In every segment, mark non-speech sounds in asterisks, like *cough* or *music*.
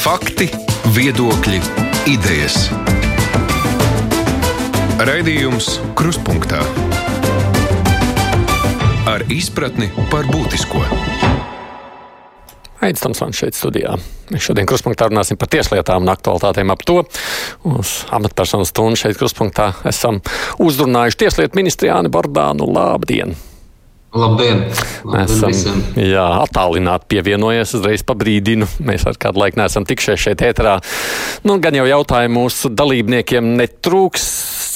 Fakti, viedokļi, idejas. Raidījums Kruspunkta ar izpratni par būtisko. Aizsmeļamies Tamsons šeit studijā. Mēs šodien kruspunktā runāsim par tieslietām un aktualitātēm ap to. Uz amatpersonu stundu šeit kruspunktā esam uzrunājuši tieslietu ministru Jāni Bordānu. Labdien! Labdien! Labdien esam visiem. jā, attālināti pievienojies, uzreiz pabrīdinu. Mēs ar kādu laiku neesam tikšies šeit ēterā. Nu, gan jau jautājumu mūsu dalībniekiem netrūks.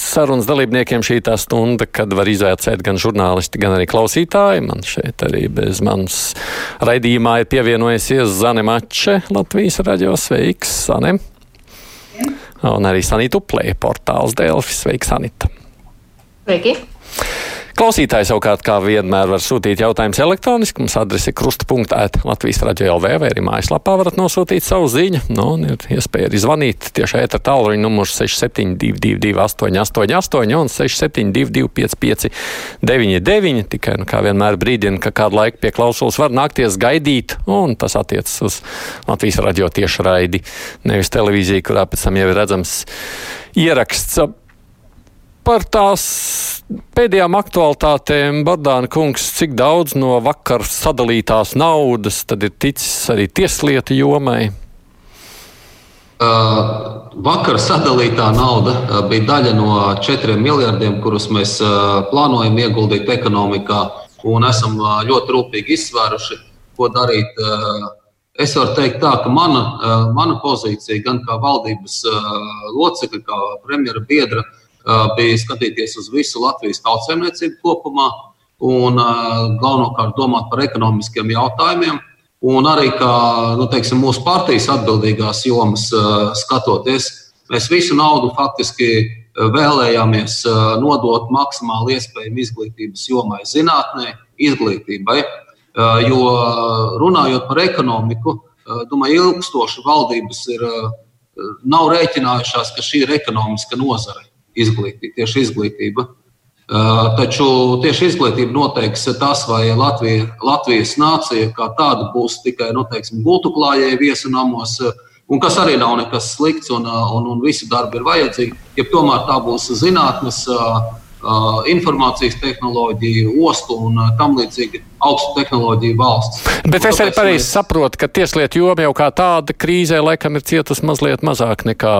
Sarunas dalībniekiem šī tā stunda, kad var izvērtēt gan žurnālisti, gan arī klausītāji. Man šeit arī bez manas raidījumā ir pievienojusies Zane Mače, Latvijas raidījos. Sveiks, Zane! Un arī Sanita Uplē, portāls Delfis. Sveiks, Sanita! Sveiki! Klausītāji savukārt, kā vienmēr, var sūtīt jautājumus elektroniski. Mums adrese ir krusta.ēta Latvijas radio LV vai arī mājaslapā varat nosūtīt savu ziņu. Nu, un ir iespēja arī zvanīt tieši ēta tālruņa numurs 6722 888 un 672 559, tikai, nu, kā vienmēr brīdina, ka kādu laiku pie klausulas var nākties gaidīt, un tas attiecas uz Latvijas radio tieši raidi, nevis televīziju, kurā pēc tam jau ir redzams ieraksts par tās pēdējām aktualitātēm, Bardāna kungs, cik daudz no vakar sadalītās naudas tad ir ticis arī tieslietu jomai? Uh, vakar sadalītā nauda uh, bija daļa no 4 miljardiem, kurus mēs uh, plānojam ieguldīt ekonomikā un esam uh, ļoti rūpīgi izsvēruši, ko darīt. Uh, es varu teikt, tā, ka mana, mana pozīcija, gan kā valdības locekļa, kā premjera biedra, bija skatīties uz visu Latvijas tautsēmniecību kopumā un galvenokārt domāt par ekonomiskiem jautājumiem. Un arī kā nu, teiksim, mūsu partijas atbildīgās jomas skatoties, mēs visu naudu faktiski vēlējāmies nodot maksimāli iespējami izglītības jomai, zinātnē, izglītībai. Jo runājot par ekonomiku, domāju, ilgstoši valdības ir, nav rēķinājušās, ka šī ir ekonomiska nozare, izglītība, tieši izglītība. Uh, taču tieši izglītība noteiks tas, vai Latvija, Latvijas nācija kā tāda būs tikai nu, teiksim, gultu klājēji viesunamos, un kas arī nav nekas slikts, un, un, un visi darbi ir vajadzīgi. Ja tomēr tā būs zinātnes, informācijas tehnoloģija, ostu un tam līdzīgi augstu tehnoloģiju valsts. Bet es arī pareizi saprotu, ka tieslietu joma jau kā tāda krīzē laikam ir cietusi mazliet mazāk nekā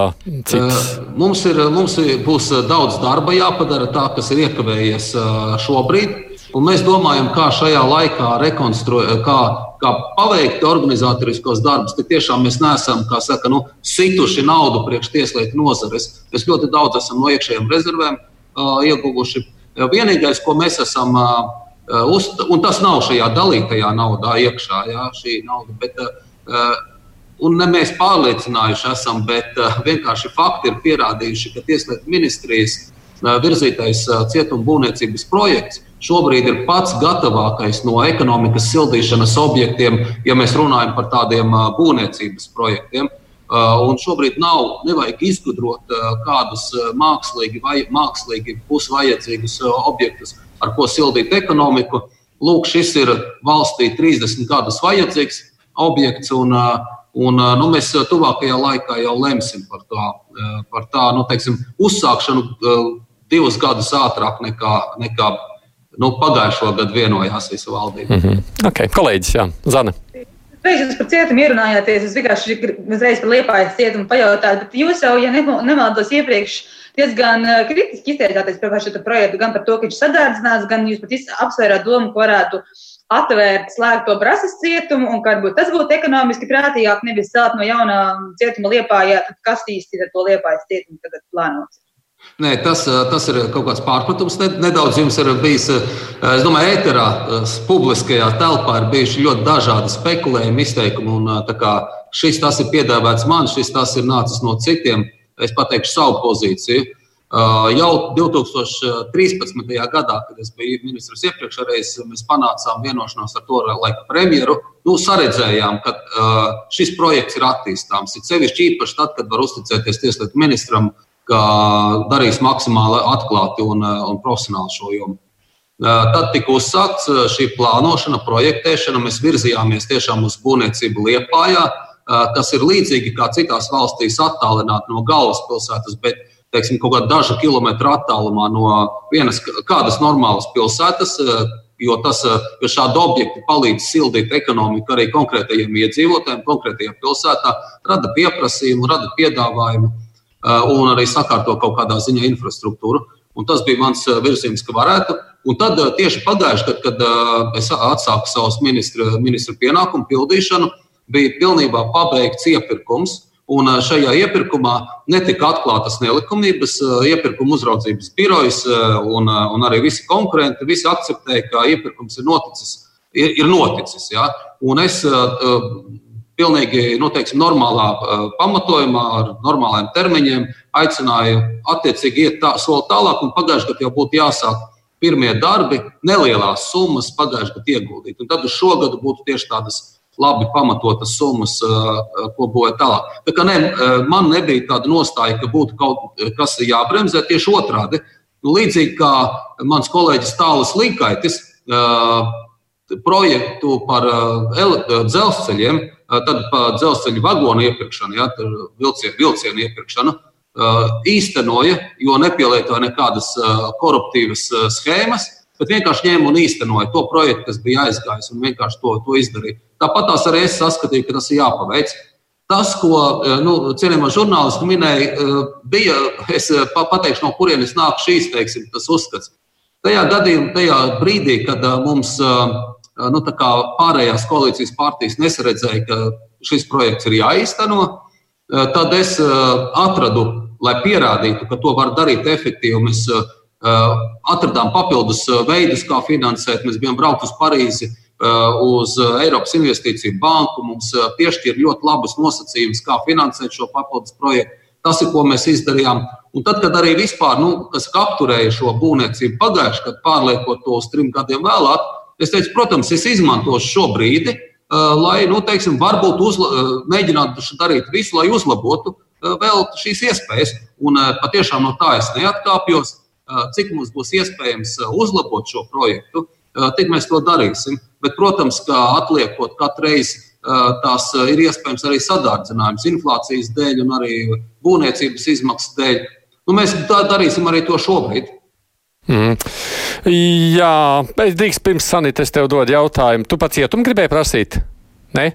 citas. Mums, ir, mums būs daudz darba jāpadara, tā kas ir iekavējies šobrīd. Un mēs domājam, kā šajā laikā rekonstruēt, kā, kā paveikt organizatoriskos darbus. Tik tiešām mēs neesam saka, nu, situši naudu priekš tieslietu nozares. Mēs ļoti daudz esam no iekšējiem rezervēm ieguvuši. Vienīgais, ko mēs esam, uh, uz, un tas nav šajā dalītajā naudā iekšā, jā, šī nauda, bet, un ne mēs pārliecinājuši esam, bet vienkārši fakti ir pierādījuši, ka Tieslietu ministrijas virzītais uh, cietuma būvniecības projekts šobrīd ir pats gatavākais no ekonomikas sildīšanas objektiem, ja mēs runājam par tādiem būvniecības projektiem. Uh, un šobrīd nav, nevajag izgudrot uh, kādus mākslīgi, vai, mākslīgi pusvajadzīgus objektus, ar ko sildīt ekonomiku. Lūk, šis ir valstī 30 gadus vajadzīgs objekts, un, un nu, mēs tuvākajā laikā jau lemsim par tā, par tā nu, teiksim, uzsākšanu divus gadus ātrāk nekā, nekā nu, pagājušo gadu vienojās visa valdība. Mm -hmm. okay. Kolēģis, Jā, Zana. Jūs par cietumu ierunājāties. Es vienkārši uzreiz par liepājas cietumu pajautāju, bet jūs jau, ja nemaldos iepriekš, diezgan kritiski izteicāties par šo projektu, gan par to, ka viņš sadārdzināts, gan jūs pat apsvērāt domu, ka varētu atvērt slēgto brasas cietumu, un varbūt tas būtu ekonomiski prātīgāk, nevis celt no jaunā cietuma liepājā, tad kas īsti ar to liepājas cietumu tagad plānots? Nē, tas, tas ir kaut kāds pārpratums. Nedaudz jums ir bijis, es domāju, ēterā, publiskajā telpā ir bijuši ļoti dažādi spekulējumi, izteikumi. Un, šis tas ir piedāvāts man, šis tas ir nācis no citiem. Es pateikšu savu pozīciju. Jau 2013. gadā, kad es biju ministrs iepriekšējais, mēs panācām vienošanos ar to laika premjeru. Nu, saredzējām, ka šis projekts ir attīstāms. Ir sevišķi īpaši tad, kad var uzticēties tieslietu ministram ka darīs maksimāli atklāti un, eh, un profesionāli šo jomu. Eh, tad tika uzsākts eh, šī plānošana, projektēšana. Mēs virzījāmies tiešām uz būvniecību Liepājā. kas ir līdzīgi kā citās valstīs, attālināti no galvaspilsētas, bet teiksim, kaut kādā dažu kilometru attālumā no vienas kādas normālas pilsētas. Jo, tas, jo šādi objekti palīdz sildīt ekonomiku arī konkrētajiem iedzīvotājiem, konkrētajā pilsētā, rada pieprasījumu, rada piedāvājumu un arī sakārto kaut kādā ziņā infrastruktūru. Un tas bija mans virziens, ka varētu. Un tad tieši pagājušajā gadā, kad es atsāku savus ministra, ministra pienākumu pildīšanu, bija pilnībā pabeigts iepirkums Un šajā iepirkumā netika atklātas nelikumības. Iepirkuma uzraudzības birojas un, un arī visi konkurenti visi akceptēja, ka iepirkums ir noticis. Ir, ir noticis ja? Un es pilnīgi nu, teiksim, normālā pamatojumā, ar normāliem termiņiem aicināju attiecīgi iet tā, soli tālāk. Pagājušajā gadā jau būtu jāsāk pirmie darbi, nelielās summas pagājušajā gadā ieguldīt. Un tad uz šo gadu būtu tieši tādas labi pamatotas summas, ko būvēt tālāk. Tā kā ne, man nebija tāda nostāja, ka būtu kaut kas jābremzē, tieši otrādi. Nu, līdzīgi kā mans kolēģis Tālis Līkaitis projektu par dzelzceļiem, tad par dzelzceļa vagonu iepirkšanu, ja, vilcienu, vilcienu iepirkšanu, īstenoja, jo nepielietoja nekādas koruptīvas schēmas bet vienkārši ņēma un īstenoja to projektu, kas bija aizgājis, un vienkārši to, to izdarīja. Tāpat tās arī es saskatīju, ka tas ir jāpaveic. Tas, ko eh, nu, cienījamā žurnālisti minēja, eh, bija, es eh, pateikšu, no kurienes nāk šīs teiksim, uzskats. Tajā gadījumā, tajā brīdī, kad mums nu, pārējās koalīcijas partijas nesaredzēja, ka šis projekts ir jāīsteno, tad es atradu, lai pierādītu, ka to var darīt efektīvi. Mēs atradām papildus veidus, kā finansēt. Mēs bijām braukt uz Parīzi uz Eiropas Investīciju banku. Mums piešķīra ļoti labus nosacījumus, kā finansēt šo papildus projektu. Tas ir, ko mēs izdarījām. Un tad, kad arī vispār, nu, kas apturēja šo būvniecību pagājušajā gadā, pārliekot to uz trim gadiem vēlāk, es teicu, protams, es izmantošu šo brīdi, lai, nu, teiksim, varbūt uzla, mēģinātu darīt visu, lai uzlabotu vēl šīs iespējas. Un patiešām no tā es neatkāpjos. Cik mums būs iespējams uzlabot šo projektu, tik mēs to darīsim. Bet, protams, ka atliekot katru reizi, tās ir iespējams arī sadārdzinājums inflācijas dēļ un arī būvniecības izmaksu dēļ. Nu, mēs tā darīsim arī to šobrīd. Mm. Jā, es drīkst pirms Sanita, es tev dodu jautājumu. Tu pats cietumu gribēji prasīt? Nē?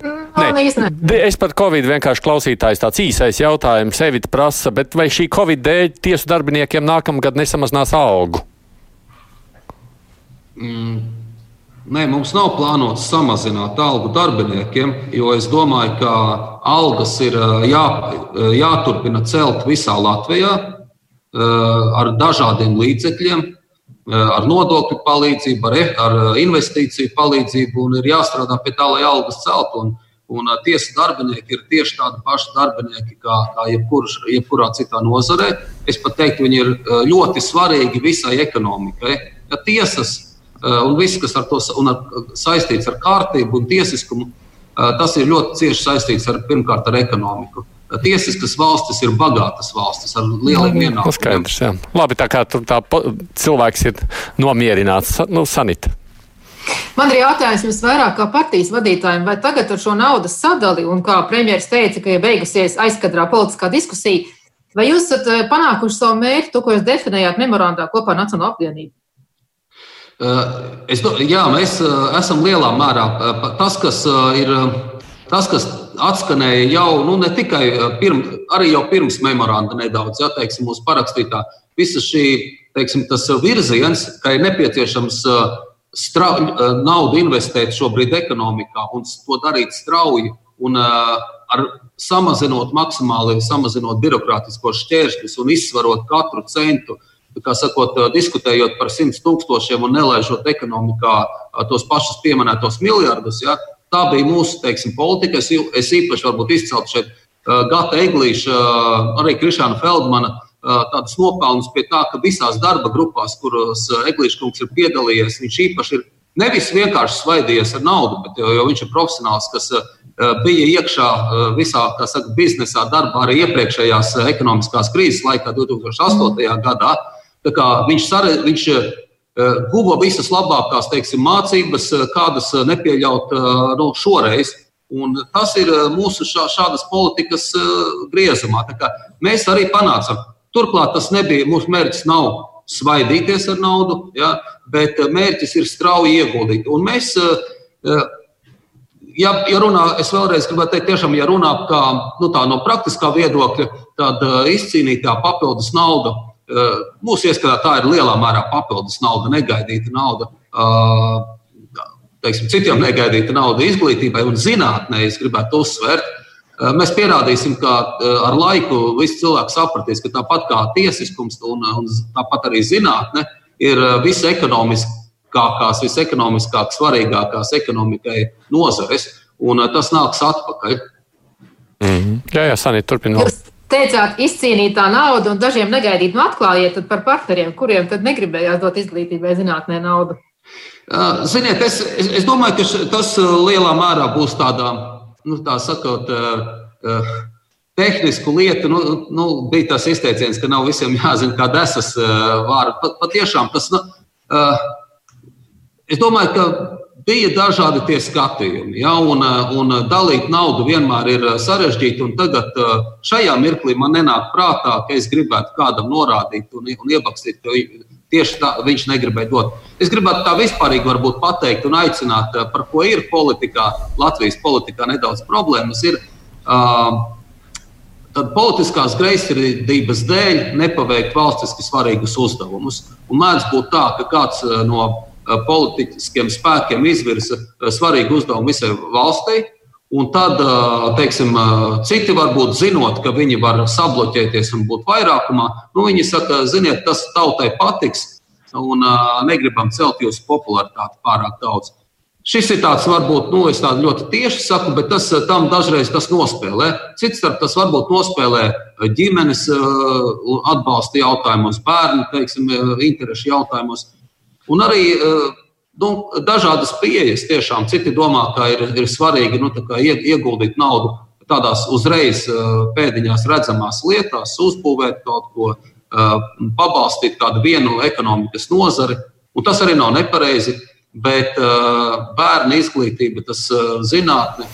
Nē, es pat Covid vienkārši klausītājs tāds īsais jautājums sevi prasa, bet vai šī Covid dēļ tiesu darbiniekiem nākamgad nesamazinās algu? Mm. Nē, mums nav plānots samazināt algu darbiniekiem, jo es domāju, ka algas ir jā, jāturpina celt visā Latvijā ar dažādiem līdzekļiem, ar nodokļu palīdzību, ar, e, ar investīciju palīdzību, un ir jāstrādā pie tā, lai algas celtu. Un, un tiesa darbinieki ir tieši tādi paši darbinieki kā, kā jebkurš, jebkurā citā nozarē. Es pat teiktu, viņi ir ļoti svarīgi visai ekonomikai. Ja tiesas Eh, un viss, kas ar to ar, saistīts ar kārtību un tiesiskumu, eh, tas ir ļoti cieši saistīts ar, pirmkārt ar ekonomiku. Eh, tiesiskas valstis ir bagātas valstis ar lieliem nu, ienākumiem. Skaidrs, jā. Labi, tā kā tur tā cilvēks ir nomierināts, nu, sanita. Man ir jautājums jums vairāk kā partijas vadītājiem, vai tagad ar šo naudas sadali, un kā premjerministrs teica, ka ir beigusies aizkadrā politiskā diskusija, vai jūs esat panākuši savu mērķi, to, ko jūs definējāt memorandā kopā ar Nacionālo apvienību? Eh, es, jā, mēs eh, esam lielā mērā eh, tas, kas ir. Tas, kas atskanēja jau nu, ne tikai pirm, arī jau pirms memoranda, nedaudz, ja teiksim, mūsu parakstītā, visa šī teiksim, virziens, ka ir nepieciešams strau, naudu investēt šobrīd ekonomikā un to darīt strauji un ar samazinot maksimāli, samazinot birokrātiskos šķēršļus un izsvarot katru centu kā sakot, diskutējot par 100 tūkstošiem un nelaižot ekonomikā tos pašus pieminētos miljardus. Ja, tā bija mūsu teiksim, politika. Es, es īpaši izceltu šeit Gata Eglīša, arī Krišāna Feldmana tādas nopelnus pie tā, ka visās darba grupās, kuros Eglīša kungs ir piedalījies, viņš īpaši ir nevis vienkārši svaidījies ar naudu, bet jo, jo viņš ir profesionāls, kas bija iekšā visā saka, biznesā, darbā arī iepriekšējās ekonomiskās krīzes laikā, 2008. gadā. Viņš, sare, viņš uh, guva visas labākās teiksim, mācības, uh, kādas uh, nepieļaut nu, šoreiz. Un tas ir mūsu šā, šādas politikas griezumā. Mēs arī panācām. Turklāt tas nebija mūsu mērķis. Nav svaidīties ar naudu, ja, bet mērķis ir strauji ieguldīt. Un mēs, ja, ja runā, es vēlreiz gribētu teikt, tiešām, ja runā kā, nu, tā, no praktiskā viedokļa, tad izcīnītā papildus nauda. Mūsu ieskatā tā ir lielā mērā papildus nauda, negaidīta nauda teiksim, citiem negaidīta nauda izglītībai un zinātnē, es gribētu uzsvērt. Eh, mēs pierādīsim, ka eh, ar laiku visi cilvēki sapratīs, ka tāpat kā tiesiskums un, un tāpat arī zinātne ir eh, visekonomiskākās, visekonomiskāk svarīgākās ekonomikai nozares, un tas nāks atpakaļ. Mm -hmm. Jā, jā, Sanīt, turpināt. Teicāt, izcīnītā nauda un dažiem negaidīt, nu atklājiet par partneriem, kuriem tad negribējās dot izglītībai zinātnē naudu. Ziniet, es, es, es domāju, ka tas lielā mērā būs tādā, nu, tā sakot, tehnisku lietu. Nu, nu, bija tas izteiciens, ka nav visiem jāzina, kā desas vārdi. Pat, patiešām tas, nu, es domāju, ka bija dažādi tie skatījumi, ja, un, un dalīt naudu vienmēr ir sarežģīti. Tagad šajā mirklī man nenāk prātā, ka es gribētu kādam norādīt un, un iebakstīt, ka Tieši tā viņš negribēja dot. Es gribētu tā vispārīgi pateikt un aicināt, eh, par ko ir politikā, Latvijas politikā nedaudz problēmas. Ir, uh, Tad politiskās greizsirdības dēļ nepaveikt valstiski svarīgus uzdevumus. Un mēdz būt tā, ka kāds no politiskiem spēkiem izvirza svarīgu uzdevumu visai valstī, Un tad, teiksim, citi varbūt zinot, ka viņi var sabloķēties un būt vairākumā, nu, viņi saka, ziniet, tas tautai patiks, un negribam celt jūsu popularitāti pārāk daudz. Šis ir tāds, varbūt, nu, es tādu ļoti tieši saku, bet tas tam dažreiz tas nospēlē. Citstarp tas varbūt nospēlē ģimenes atbalsta jautājumos, bērnu, teiksim, interešu jautājumos. Un arī nu, dažādas pieejas. Tiešām citi domā, ka ir, ir svarīgi nu, ieguldīt naudu tādās uzreiz pēdiņās redzamās lietās, uzbūvēt kaut ko, pabalstīt kādu vienu ekonomikas nozari. Un tas arī nav nepareizi, bet bērnu izglītība, tas zinātne,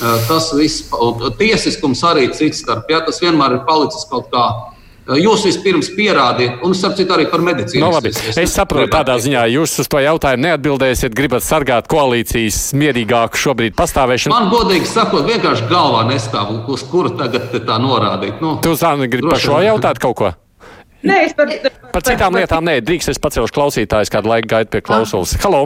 tas viss, tiesiskums arī cits starp. Ja, tas vienmēr ir palicis kaut kādā Jūs vispirms pierādiet, un es saprotu arī par medicīnu. No, nu, labi. es, es saprotu, tādā ziņā jūs uz to jautājumu neatbildēsiet, gribat sargāt koalīcijas mierīgāku šobrīd pastāvēšanu. Man, godīgi sakot, vienkārši galvā nestāv, uz kuru tagad tā norādīt. Nu, tu, Zāni, gribi par šo jautāt kaut ko? Nē, es par, par, par citām par, lietām nē, drīkst es pacelšu klausītājus, kādu laiku gaidu pie klausulas. Halo!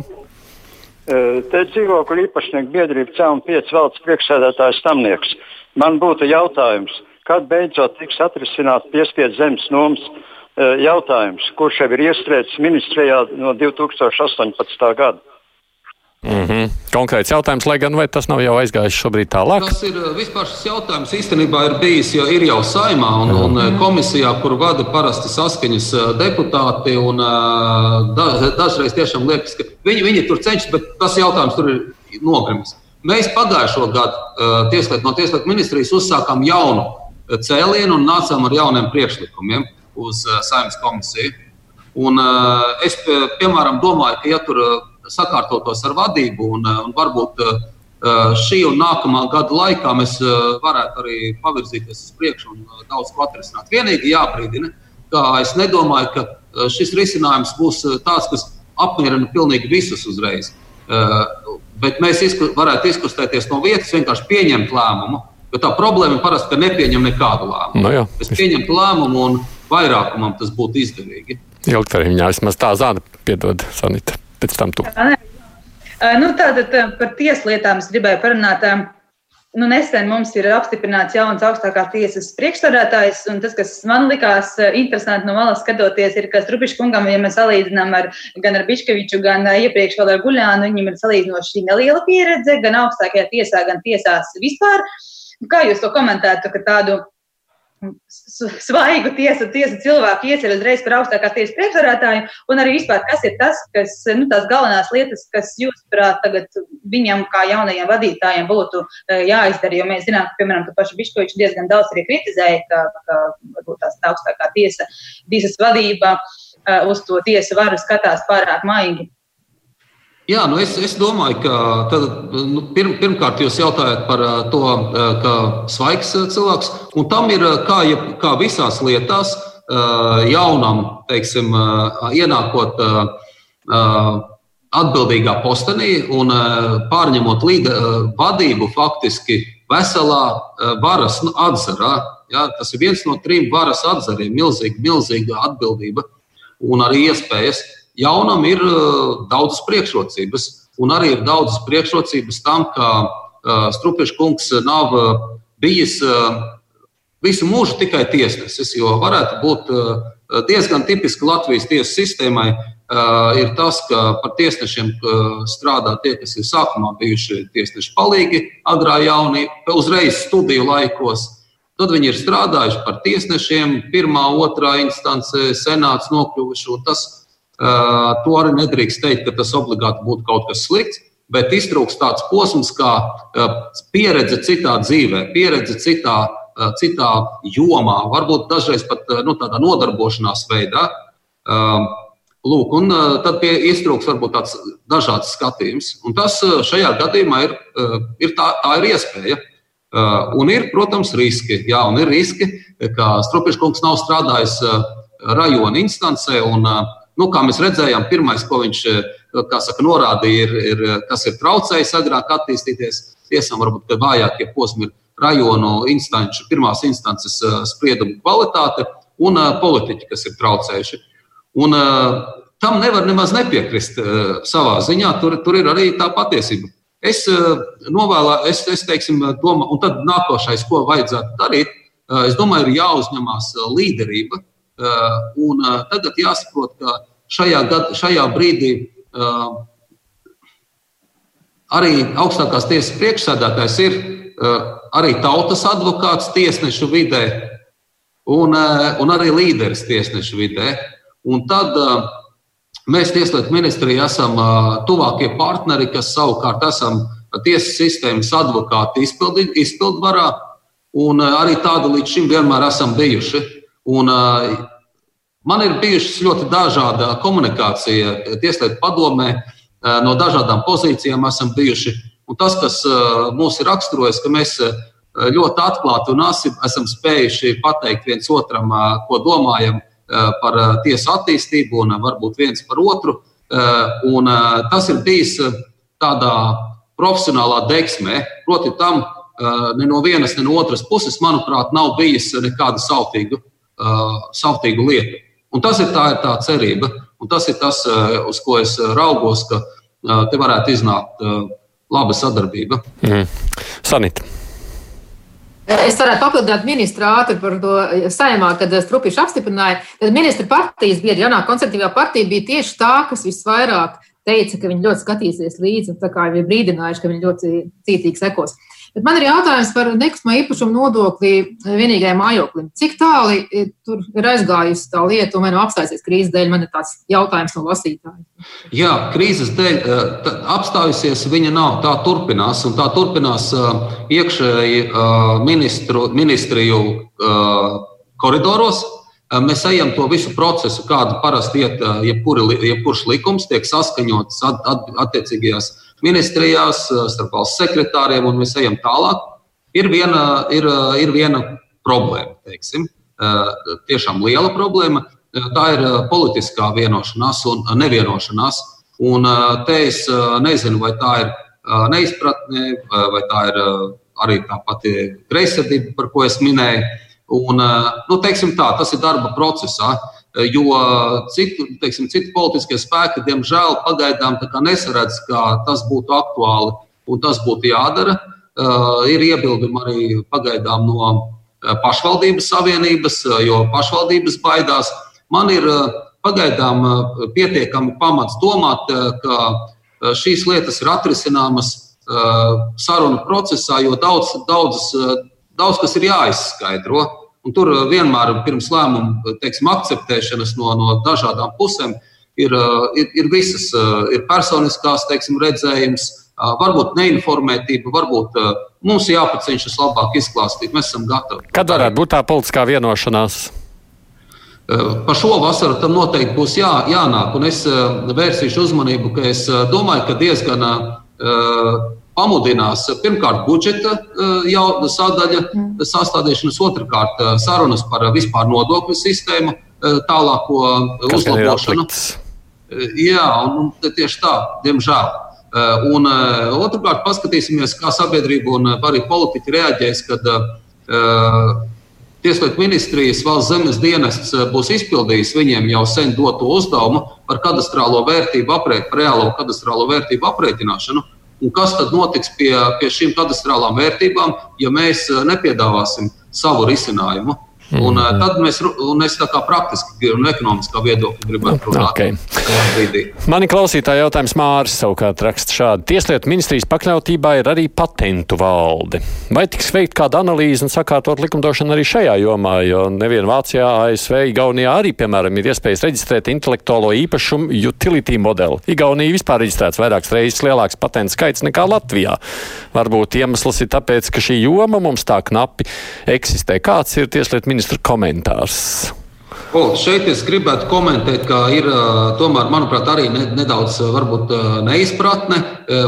Te dzīvokļu īpašnieku biedrība C un 5 valsts priekšsēdētājs Tamnieks. Man būtu jautājums, kad beidzot tiks atrisināt piespiedu zemes nomas eh, jautājums, kurš jau ir iestrēdzis ministrijā no 2018. gada. Mm -hmm. Konkrēts jautājums, lai gan tas nav jau aizgājis šobrīd tālāk. Tas ir eh, vispār šis jautājums īstenībā ir bijis, jo ir jau saimā un, mm. un eh, komisijā, kur vada parasti saskaņas deputāti. Un, da, dažreiz tiešām liekas, ka viņi, viņi tur cenšas, bet tas jautājums tur ir nogrimis. Mēs pagājušo gadu tieslietu, no Tieslietu ministrijas uzsākām jaunu cēlienu un nācām ar jauniem priekšlikumiem uz uh, saimnes komisiju. Un, uh, es, piemēram, domāju, ka, ja tur sakārtotos ar vadību un, un varbūt šī un nākamā gada laikā mēs varētu arī pavirzīties uz priekšu un daudz ko atrisināt. Vienīgi jābrīdina, ka es nedomāju, ka šis risinājums būs tāds, kas apmierina pilnīgi visus uzreiz. Bet mēs izku, varētu izkustēties no vietas, vienkārši pieņemt lēmumu Jo tā problēma parasti ir nepieņem nekādu lēmumu. No nu jā. es pieņemtu lēmumu, un vairākumam tas būtu izdevīgi. Ilgtermiņā vismaz tā zāle piedod Sanita. Pēc tam tu. Nu, tātad par tieslietām es gribēju parunāt. Nu, nesen mums ir apstiprināts jauns augstākās tiesas priekšstādātājs, tas, kas man likās interesanti no malas skatoties, ir, ka Strupišs kungam, ja mēs salīdzinām ar, gan ar Biškeviču, gan iepriekš vēl ar Guļānu, viņam ir salīdzinoši neliela pieredze gan augstākajā tiesā, gan tiesās vispār. Kā jūs to komentētu, ka tādu svaigu tiesu, tiesu cilvēku ieceļ uzreiz par augstākā tiesas priekšsarētāju, un arī vispār, kas ir tas, kas, nu, tās galvenās lietas, kas jūsuprāt tagad viņam kā jaunajiem vadītājiem būtu uh, jāizdara, jo mēs zinām, ka, piemēram, tu paši Biškovičs diezgan daudz arī kritizēja, ka, ka varbūt tās tā augstākā tiesa, tiesas vadība uh, uz to tiesu varu skatās pārāk maigi. Jā, nu es, es domāju, ka tad, nu, pirm, pirmkārt jūs jautājat par to, ka svaigs cilvēks, un tam ir kā, kā visās lietās, jaunam, teiksim, ienākot atbildīgā postenī un pārņemot līda, vadību faktiski veselā varas nu, atzarā. Ja, tas ir viens no trim varas atzariem, milzīga, milzīga atbildība un arī iespējas jaunam ir uh, daudzas priekšrocības, un arī ir daudzas priekšrocības tam, ka uh, Strupieša kungs nav uh, bijis visu mūžu tikai tiesnesis, jo varētu būt diezgan tipiski Latvijas tiesu sistēmai. Ir tas, ka par tiesnešiem strādā tie, kas ir sākumā bijuši tiesneši palīgi, agrā jaunībā, uzreiz studiju laikos. Tad viņi ir strādājuši par tiesnešiem, pirmā, otrā instance, senāts nokļuvuši. Tas to arī nedrīkst teikt, ka tas obligāti būtu kaut kas slikts, bet iztrūks tāds posms, kā pieredze citā dzīvē, pieredze citā, citā jomā, varbūt dažreiz pat nu, tādā nodarbošanās veidā. Lūk, un tad pie iztrūks varbūt tāds dažāds skatījums. Un tas šajā gadījumā ir, ir tā, tā ir iespēja. Un ir, protams, riski. Jā, un ir riski, ka Stropiškungs nav strādājis rajona instancē un uh, Nu, kā mēs redzējām, pirmais, ko viņš eh, saka, norādīja, ir, ir, kas ir traucējis agrāk attīstīties. Tiesām varbūt vājākie posmi ir rajonu instanču, pirmās instances eh, spriedumu kvalitāte un eh, politiķi, kas ir traucējuši. Un, tam nevar nemaz nepiekrist savā ziņā. Tur, tur ir arī tā patiesība. Es novēlu, es, es teiksim, domāju, un tad nākošais, ko vajadzētu darīt, es domāju, ir jāuzņemās līderība un uh, tagad jāsaprot, ka šajā, gad, šajā brīdī uh, arī augstākās tiesas priekšsēdētājs ir arī tautas advokāts tiesnešu vidē un, un arī līderis tiesnešu vidē. Un tad mēs Tieslietu ministrijā esam tuvākie partneri, kas savukārt esam tiesas sistēmas advokāti izpildvarā, un arī tādu līdz šim vienmēr esam bijuši. Un, uh, man ir bijušas ļoti dažāda komunikācija Tieslietu padomē, uh, no dažādām pozīcijām esam bijuši. Un tas, kas uh, mūs ir raksturojis, ka mēs ļoti atklāti un asi esam spējuši pateikt viens otram, ko domājam par tiesu attīstību, un varbūt viens par otru. Un tas ir bijis tādā profesionālā deksmē, proti, tam ne no vienas, ne no otras puses, manuprāt, nav bijis nekāda sautīga uh, savtīgu lietu. Un tas ir tā, ir tā cerība, un tas ir tas, uh, uz ko es raugos, ka uh, te varētu iznākt uh, laba sadarbība. Mm. Sanita. Es varētu papildināt ministru ātri par to saimā, kad Strupiņš apstiprināja. Tad ministra partijas biedri, jaunā konservatīvā partija bija tieši tā, kas visvairāk teica, ka viņi ļoti skatīsies līdzi, un tā kā viņi brīdinājuši, ka viņi ļoti cītīgi sekos. Bet man ir jautājums par nekustamā īpašuma nodokli vienīgajam mājoklim. Cik tālu tur ir aizgājusi tā lieta, un vai nav apstājusies krīzes dēļ? Man ir tāds jautājums no lasītāja. Jā, krīzes dēļ apstājusies viņa nav. Tā turpinās, un tā turpinās iekšēji ministru, ministriju koridoros. Mēs ejam to visu procesu, kādu parasti iet, jebkuri, jebkurš likums tiek saskaņots at, at, attiecīgajās ministrijās, starp valsts sekretāriem, un mēs ejam tālāk. Ir viena, ir, ir viena problēma, teiksim, tiešām liela problēma. Tā ir politiskā vienošanās un nevienošanās. Un te es nezinu, vai tā ir neizpratne, vai tā ir arī tā pati greizsirdība, par ko es minēju. Un, nu, teiksim tā, tas ir darba procesā, jo citu, teiksim, citu politiskie spēki, diemžēl, pagaidām nesaredz, ka tas būtu aktuāli un tas būtu jādara. Ir iebildumi arī pagaidām no pašvaldības savienības, jo pašvaldības baidās. Man ir pagaidām pietiekami pamats domāt, ka šīs lietas ir atrisināmas sarunu procesā, jo daudz, daudz daudz kas ir jāizskaidro. Un tur uh, vienmēr pirms lēmumu teiksim, akceptēšanas no, no dažādām pusēm ir, uh, ir, ir visas ir personiskās teiksim, redzējums, varbūt neinformētība, varbūt mums jāpacenšas labāk izklāstīt. Mēs esam gatavi. Kad varētu būt tā politiskā vienošanās? Par šo vasaru tam noteikti būs jā, jānāk. Un es vērsīšu uzmanību, ka es domāju, ka diezgan pamudinās pirmkārt budžeta jau sadaļa sastādīšanas, otrkārt sarunas par vispār nodokļu sistēmu, tālāko uzlabošanu. Jā, un, un tieši tā, diemžēl. Un otrkārt, paskatīsimies, kā sabiedrība un arī politiķi reaģēs, kad uh, Tieslietu ministrijas valsts zemes dienests eh, būs izpildījis viņiem jau sen doto uzdevumu par kadastrālo vērtību aprēķinu, par reālo kadastrālo vērtību aprēķināšanu. Un kas tad notiks pie, pie šīm kadastrālām vērtībām, ja mēs eh, nepiedāvāsim savu risinājumu? Un, mm. tad mēs, un es tā kā praktiski un ekonomiskā viedokļa gribētu runāt. Okay. Mani klausītāji jautājums Māris savukārt raksta šādi. Tieslietu ministrijas pakļautībā ir arī patentu valde. Vai tiks veikt kāda analīze un sakārtot likumdošanu arī šajā jomā, jo nevien Vācijā, ASV, Igaunijā arī, piemēram, ir iespējas reģistrēt intelektuālo īpašumu utility modeli. Igaunija vispār reģistrēts vairākas reizes lielāks patentu skaits nekā Latvijā. Varbūt iemesls ir tāpēc, ka šī joma mums tā knapi eksistē. Kāds ir tieslietu ministra komentārs? O, šeit es gribētu komentēt, ka ir tomēr, manuprāt, arī nedaudz varbūt, neizpratne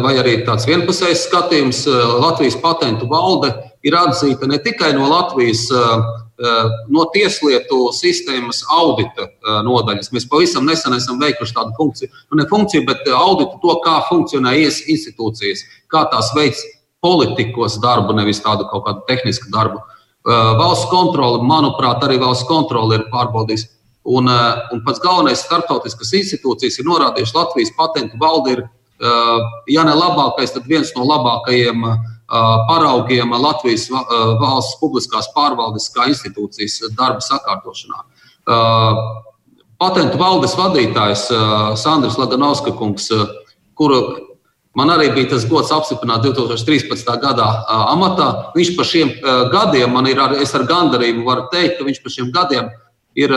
vai arī tāds vienpusējs skatījums. Latvijas patentu valde ir atzīta ne tikai no Latvijas no tieslietu sistēmas audita nodaļas. Mēs pavisam nesen esam veikuši tādu funkciju, nu, ne funkciju, bet auditu to, kā funkcionē institūcijas, kā tās veids politikos darbu, nevis tādu kaut kādu tehnisku darbu. Uh, Valsts kontrole, manuprāt, arī valsts kontrole ir pārbaudījusi. Un, un pats galvenais starptautiskas institūcijas ir norādījušas, ka Latvijas patentu valde ir, ja ne labākais, tad viens no labākajiem paraugiem Latvijas valsts publiskās pārvaldes kā institūcijas darba sakārtošanā. Patentu valdes vadītājs Sandrs Laganovska kungs, kuru Man arī bija tas gods apstiprināt 2013. gadā amatā. Viņš par šiem gadiem, man ir, ar, es ar gandarījumu varu teikt, ka viņš par šiem gadiem ir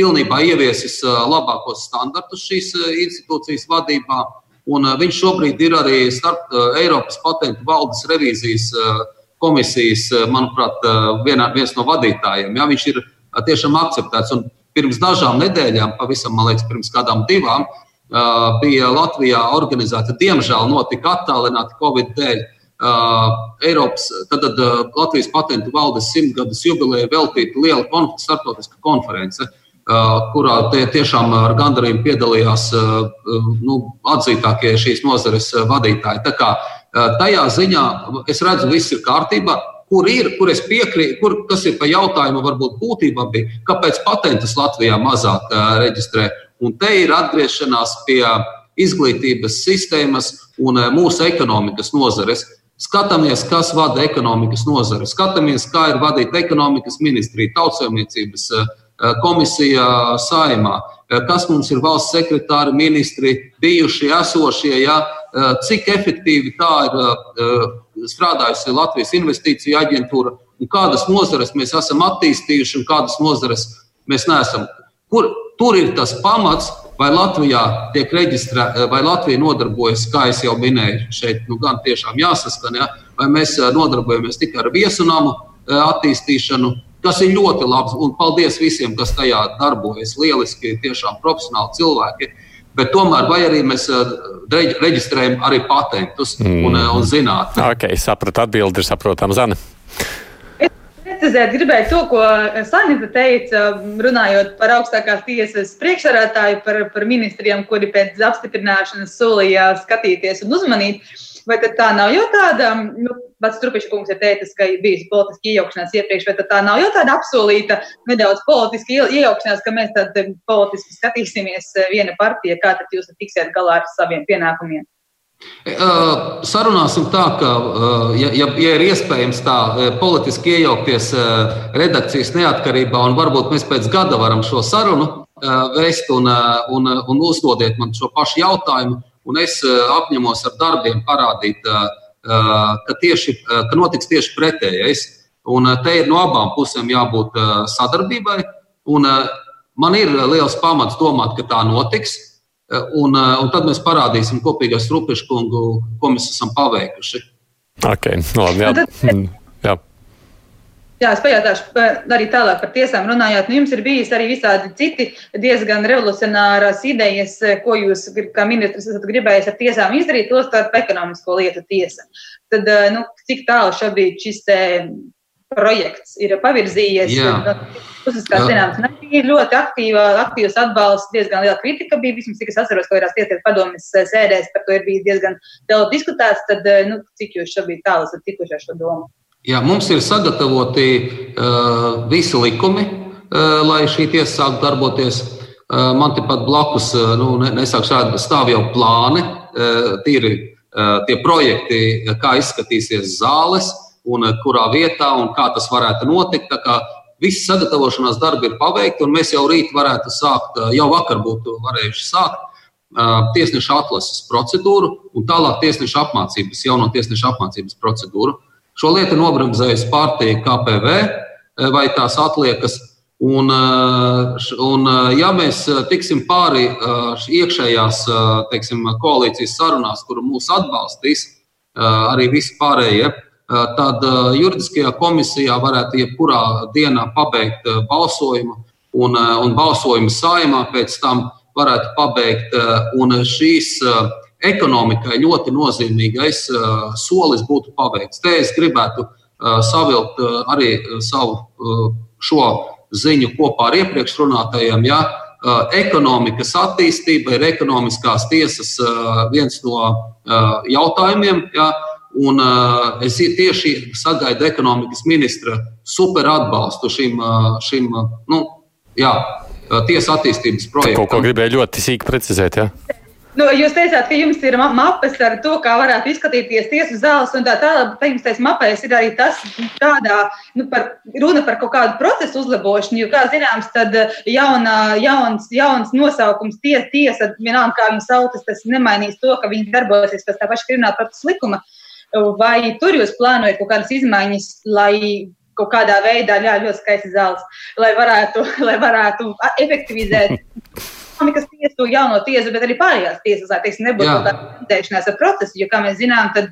pilnībā ieviesis labākos standartus šīs institūcijas vadībā. Un viņš šobrīd ir arī starp Eiropas patentu valdes revīzijas komisijas, manuprāt, vienā, viens no vadītājiem. Ja, viņš ir tiešām akceptēts. Un pirms dažām nedēļām, pavisam, man liekas, pirms kādām divām, bija Latvijā organizēta, diemžēl notika attālināti Covid dēļ. Eiropas, tad, tad Latvijas patentu valdes simtgades jubileja veltīta liela konf starptautiska konference, kurā tie tiešām ar gandarījumu piedalījās nu, atzītākie šīs nozares vadītāji. Tā kā, tajā ziņā es redzu, viss ir kārtībā. Kur ir, kur es piekrītu, kur, kas ir pa jautājumu, varbūt būtībā bija, kāpēc patentus Latvijā mazāk reģistrē Un te ir atgriešanās pie izglītības sistēmas un eh, mūsu ekonomikas nozares. Skatāmies, kas vada ekonomikas nozari, skatāmies, kā ir vadīta ekonomikas ministrija, tautsēmniecības eh, komisija saimā, kas mums ir valsts sekretāri, ministri, bijušie, esošie, ja, cik efektīvi tā ir strādājusi Latvijas investīciju aģentūra un kādas nozares mēs esam attīstījuši un kādas nozares mēs neesam. Kur, Tur ir tas pamats, vai Latvijā tiek reģistrēta, vai Latvija nodarbojas, kā jau minēju, šeit nu, gan tiešām jāsaskan, ja, vai mēs eh, nodarbojamies tikai ar viesunamu eh, attīstīšanu, kas ir ļoti labs. Un paldies visiem, kas tajā darbojas. Lieliski, tiešām profesionāli cilvēki. Bet tomēr, vai arī mēs eh, reģistrējam arī patentus un, mm. un zinātnē? Ok, sapratu, atbildi ir saprotama, Zana precizēt gribēju to, ko Sanita teica, runājot par augstākās tiesas priekšsarātāju, par, par ministriem, kuri pēc apstiprināšanas solīja skatīties un uzmanīt. Vai tā nav jau tāda, nu, pats Trupiņš kungs ir teicis, ka ir bijusi politiska iejaukšanās iepriekš, vai tā nav jau tāda apsolīta nedaudz politiska iejaukšanās, ka mēs tad politiski skatīsimies viena partija, kā tad jūs tiksiet galā ar saviem pienākumiem? Sarunāsim tā, ka, ja, ja, ja ir iespējams tā politiski iejaukties redakcijas neatkarībā, un varbūt mēs pēc gada varam šo sarunu vēst un, un, un uzdodiet man šo pašu jautājumu, un es apņemos ar darbiem parādīt, ka, tieši, ka notiks tieši pretējais. Un te ir no abām pusēm jābūt sadarbībai, un man ir liels pamats domāt, ka tā notiks. Un, eh, un tad mēs parādīsim kopīgā strupešu kungu, ko mēs esam paveikuši. Okay, labi, jā. jā. Jā, es pajautāšu arī tālāk par tiesām runājot. Nu, jums ir bijis arī visādi citi diezgan revolucionāras idejas, ko jūs, kā ministrs, esat gribējis ar tiesām izdarīt, to starp ekonomisko lietu tiesa. Tad, nu, cik tālu šobrīd šis projekts ir pavirzījies? Puses, kā zināms, ir ļoti aktīva, aktīvs atbalsts, diezgan liela kritika bija. Vismaz, cik es atceros, ko ir tieslietu padomjas sēdēs, par to ir bijis diezgan daudz diskutēts. Tad, nu, cik jūs šobrīd tālu esat tikuši ar šo domu? Jā, mums ir sagatavoti uh, visi likumi, uh, lai šī tiesa sāktu darboties. Uh, man tepat blakus, uh, nu, nesākšu rādīt, stāv jau plāni, uh, tīri uh, tie projekti, kā izskatīsies zāles un uh, kurā vietā un kā tas varētu notikt. Visi sagatavošanās darbi ir paveikti, un mēs jau rīt varētu sākt, jau vakar būtu varējuši sākt tiesneša atlases procedūru un tālāk tiesneša apmācības, jauno tiesneša apmācības procedūru. Šo lietu nobremzējusi partija KPV vai tās atliekas. Un, un, ja mēs tiksim pāri iekšējās teiksim, koalīcijas sarunās, kuru mūs atbalstīs arī visi pārējie, tad juridiskajā komisijā varētu jebkurā dienā pabeigt balsojumu, un, un balsojumu saimā pēc tam varētu pabeigt. Un šīs ekonomikai ļoti nozīmīgais solis būtu paveikts. Te es gribētu savilkt arī savu šo ziņu kopā ar iepriekš runātajiem. Ja? Ekonomikas attīstība ir ekonomiskās tiesas viens no jautājumiem. Ja? Un, uh, es tieši sagaidu ekonomikas ministra super atbalstu šim, šim nu, jā, tiesas attīstības projektam. Kaut ko gribēju ļoti sīki precizēt. Ja? Nu, jūs teicāt, ka jums ir mapes ar to, kā varētu izskatīties tiesu zāles un tā tālāk. Bet jums tajā mapēs ir arī tas, kādā nu, par, runa par kaut kādu procesu uzlabošanu. Jo, kā zināms, tad jauna, jauns, jauns nosaukums ties, tiesa, vienalga kā viņi sauc, tas nemainīs to, ka viņi darbosies pēc tā paša krimināla procesa likuma. Vai tur jūs plānojat kaut kādas izmaiņas, lai kaut kādā veidā, jā, ļoti skaisti zāles, lai varētu, *laughs* lai varētu efektivizēt *laughs* ekonomikas tiesu, jauno tiesu, bet arī pārējās tiesas, lai teiksim, nebūtu tāda tendēšanās ar procesu. Jo, kā mēs zinām, tad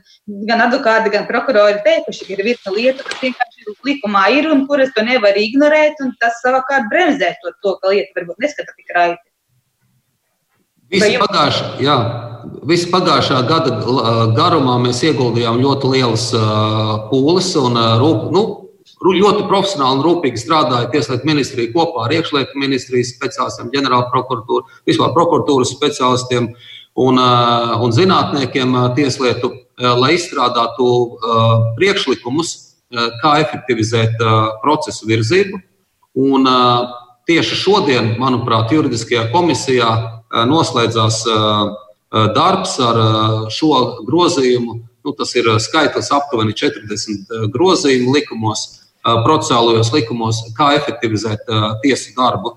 gan advokāti, gan prokurori ir teikuši, ka ir virkne lietu, kas vienkārši likumā ir un kuras to nevar ignorēt, un tas savukārt bremzē to, to ka lieta varbūt neskata tik raiti. Visu pagājušā, jā, visu pagājušā gada garumā mēs ieguldījām ļoti lielas pūles un rūp, nu, ļoti profesionāli un rūpīgi strādāja Tieslietu ministrija kopā ar iekšlietu ministrijas speciālistiem, ģenerāla prokuratūru, vispār prokuratūras speciālistiem un, un zinātniekiem tieslietu, lai izstrādātu priekšlikumus, kā efektivizēt procesu virzību. Un, tieši šodien, manuprāt, juridiskajā komisijā noslēdzās darbs ar šo grozījumu. Nu, tas ir skaitlis aptuveni 40 grozījumu likumos, procesuālajos likumos, kā efektivizēt tiesu darbu.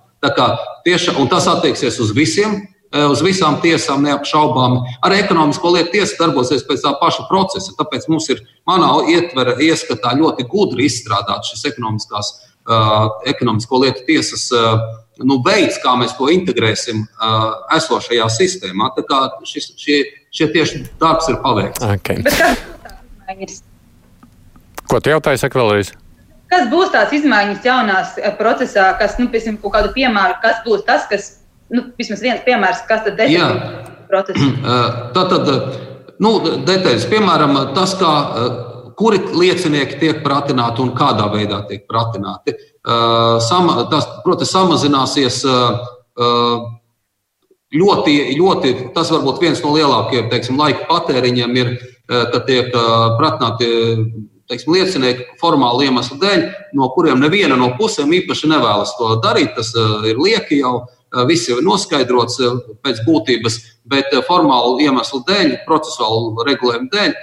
Tieši, tas attieksies uz visiem, uz visām tiesām, neapšaubāmi. Arī ekonomisko lietu tiesa darbosies pēc tā paša procesa. Tāpēc mums ir manā ietvera ieskatā ļoti gudri izstrādāts šis ekonomiskās, uh, ekonomisko lietu tiesas uh, nu, veids, kā mēs to integrēsim uh, esošajā sistēmā. Tā kā šis, šie, šie tieši darbs ir paveikts. Okay. Ko tu jautāji, saka vēlreiz? Kas būs tās izmaiņas jaunās eh, procesā, kas, nu, piemēram, kaut kādu piemēru, kas būs tas, kas, nu, vismaz viens piemērs, kas tad detaļas *clears throat* procesu? *clears throat* Tā tad, nu, detaļas, piemēram, tas, kā, kuri liecinieki tiek pratināti un kādā veidā tiek pratināti. Sama, tas, protams, samazināsies ļoti, ļoti, tas varbūt viens no lielākajiem, teiksim, laika patēriņiem ir, kad tiek pratināti teiksim, liecinieki formāli iemeslu dēļ, no kuriem neviena no pusēm īpaši nevēlas to darīt. Tas ir lieki jau. Viss jau ir noskaidrots pēc būtības, bet formālu iemeslu dēļ, procesuālu regulējumu dēļ,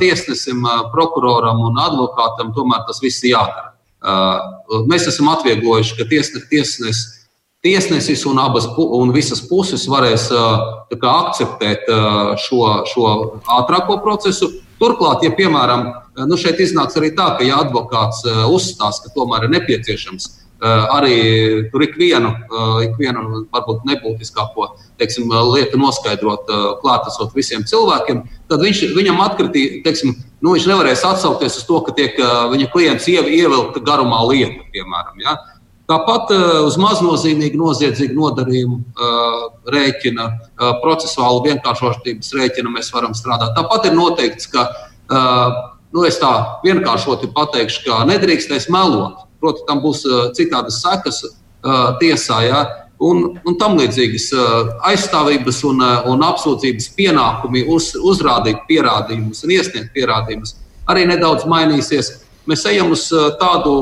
tiesnesim, prokuroram un advokātam tomēr tas viss ir jādara. Mēs esam atvieglojuši, ka tiesnesis tiesnes, tiesnesis un, abas, un visas puses varēs kā, akceptēt šo, šo ātrāko procesu. Turklāt, ja piemēram nu šeit iznāks arī tā, ka ja advokāts uzstās, ka tomēr ir nepieciešams arī tur ikvienu, ikvienu varbūt nebūtiskāko teiksim, lietu noskaidrot klātesot visiem cilvēkiem, tad viņš, viņam atkritīs, teiksim, nu, viņš nevarēs atsaukties uz to, ka tiek viņa klients ievilkta garumā lieta, piemēram. Ja? Tāpat uz maznozīmīgu noziedzīgu nodarījumu rēķina, procesuālu vienkāršotības rēķina mēs varam strādāt. Tāpat ir noteikts, ka, nu, es tā vienkāršoti pateikšu, ka nedrīkstēs melot. Protams, tam būs citādas sekas tiesā. Ja? Un, un tam līdzīgas aizstāvības un, un apsūdzības pienākumi uz, uzrādīt pierādījumus un iesniegt pierādījumus arī nedaudz mainīsies. Mēs ejam uz tādu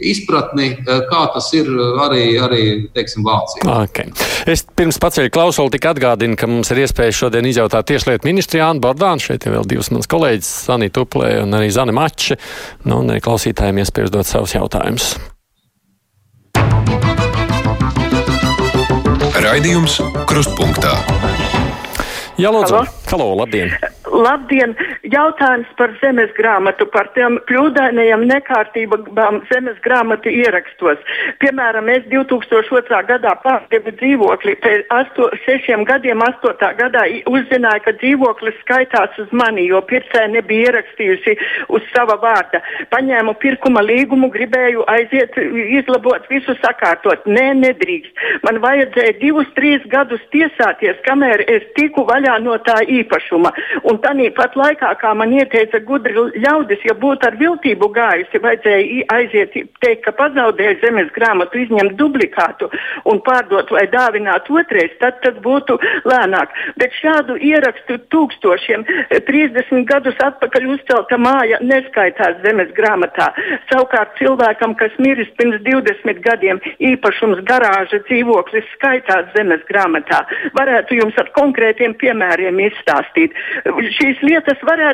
izpratni, kā tas ir arī, arī teiksim, Vācijā. Okay. Es pirms paceļu klausuli tik atgādinu, ka mums ir iespēja šodien izjautāt tieslietu ministru Jānu Bordānu. Šeit ir vēl divas manas kolēģis, Sanita Uplē un arī Zana Mači. Nu, un arī klausītājiem iespēja uzdot savus jautājumus. Raidījums Krustpunktā. Jā, lūdzu, Halo, Halo labdien! Labdien! Jautājums par zemes grāmatu, par tiem kļūdainajiem nekārtībām zemes grāmatu ierakstos. Piemēram, es 2002. gadā pārdevu dzīvokli, pēc asto, sešiem gadiem, astotā gadā uzzināju, ka dzīvoklis skaitās uz mani, jo pircēja nebija ierakstījusi uz sava vārda. Paņēmu pirkuma līgumu, gribēju aiziet, izlabot, visu sakārtot. Nē, nedrīkst. Man vajadzēja divus, trīs gadus tiesāties, kamēr es tiku vaļā no tā īpašuma. Un tanī pat laikā, kā man ieteica gudri ļaudis, ja būtu ar viltību gājusi, vajadzēja aiziet, teikt, ka pazaudēja zemes grāmatu, izņemt dublikātu un pārdot vai dāvināt otrais, tad tas būtu lēnāk. Bet šādu ierakstu tūkstošiem 30 gadus atpakaļ uzcelta māja neskaitās zemes grāmatā. Savukārt cilvēkam, kas miris pirms 20 gadiem, īpašums garāža dzīvoklis skaitās zemes grāmatā. Varētu jums ar konkrētiem piemēriem izstāstīt šīs lietas varētu,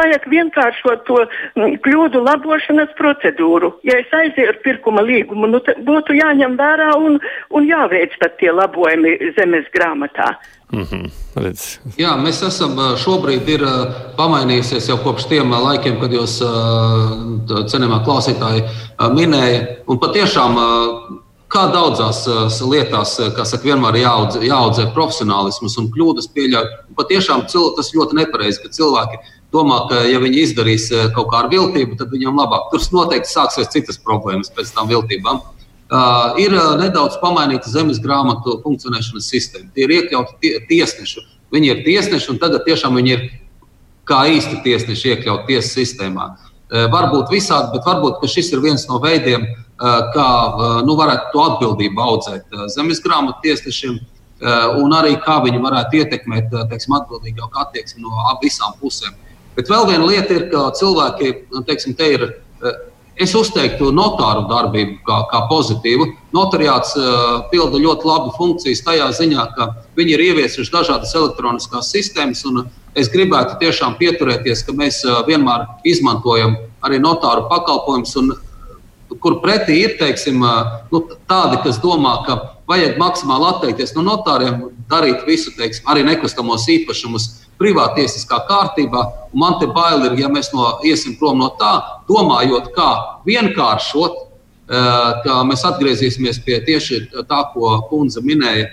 vajag vienkāršot to kļūdu labošanas procedūru. Ja es aizietu ar pirkuma līgumu, nu, būtu jāņem vērā un, un jāveic tad tie labojumi zemes grāmatā. Mm -hmm. Redz. Jā, mēs esam šobrīd ir pamainījusies jau kopš tiem laikiem, kad jūs cienījamā klausītāji minēja. Un patiešām kā daudzās lietās, kā saka, vienmēr jāaudzē, jāaudzē profesionālisms un kļūdas pieļauj. Patiešām tas ļoti nepareizi, ka cilvēki domā, ka, ja viņi izdarīs kaut kā ar viltību, tad viņam labāk. Tur noteikti sāksies citas problēmas pēc tam viltībām. Uh, ir nedaudz pamainīta zemes grāmatu funkcionēšanas sistēma. Tie ir iekļauti tie, tiesneši. Viņi ir tiesneši, un tagad tiešām viņi ir kā īsti tiesneši iekļauti tiesas sistēmā. Uh, varbūt visādi, bet varbūt šis ir viens no veidiem, Eh, kā eh, nu, varētu to atbildību audzēt eh, zemes grāmatu tiesnešiem, un arī kā viņi varētu ietekmēt teiksim, atbildīgāku attieksmi no visām pusēm. Bet vēl viena lieta ir, ka cilvēki, nu, teiksim, te ir. Es uzteiktu notāru darbību kā, kā pozitīvu. Notariāts uh, pilda ļoti labu funkcijas tajā ziņā, ka viņi ir ieviesuši dažādas elektroniskās sistēmas. Es gribētu tiešām pieturēties, ka mēs vienmēr izmantojam arī notāru pakalpojumus kur pretī ir teiksim, nu, tādi, kas domā, ka vajag maksimāli atteikties no notāriem, darīt visu, teiksim, arī nekustamos īpašumus privātiesiskā kārtībā. Man te bail ir, ja mēs no, iesim prom no tā, domājot, kā vienkāršot, ka mēs atgriezīsimies pie tieši tā, ko kundze minēja,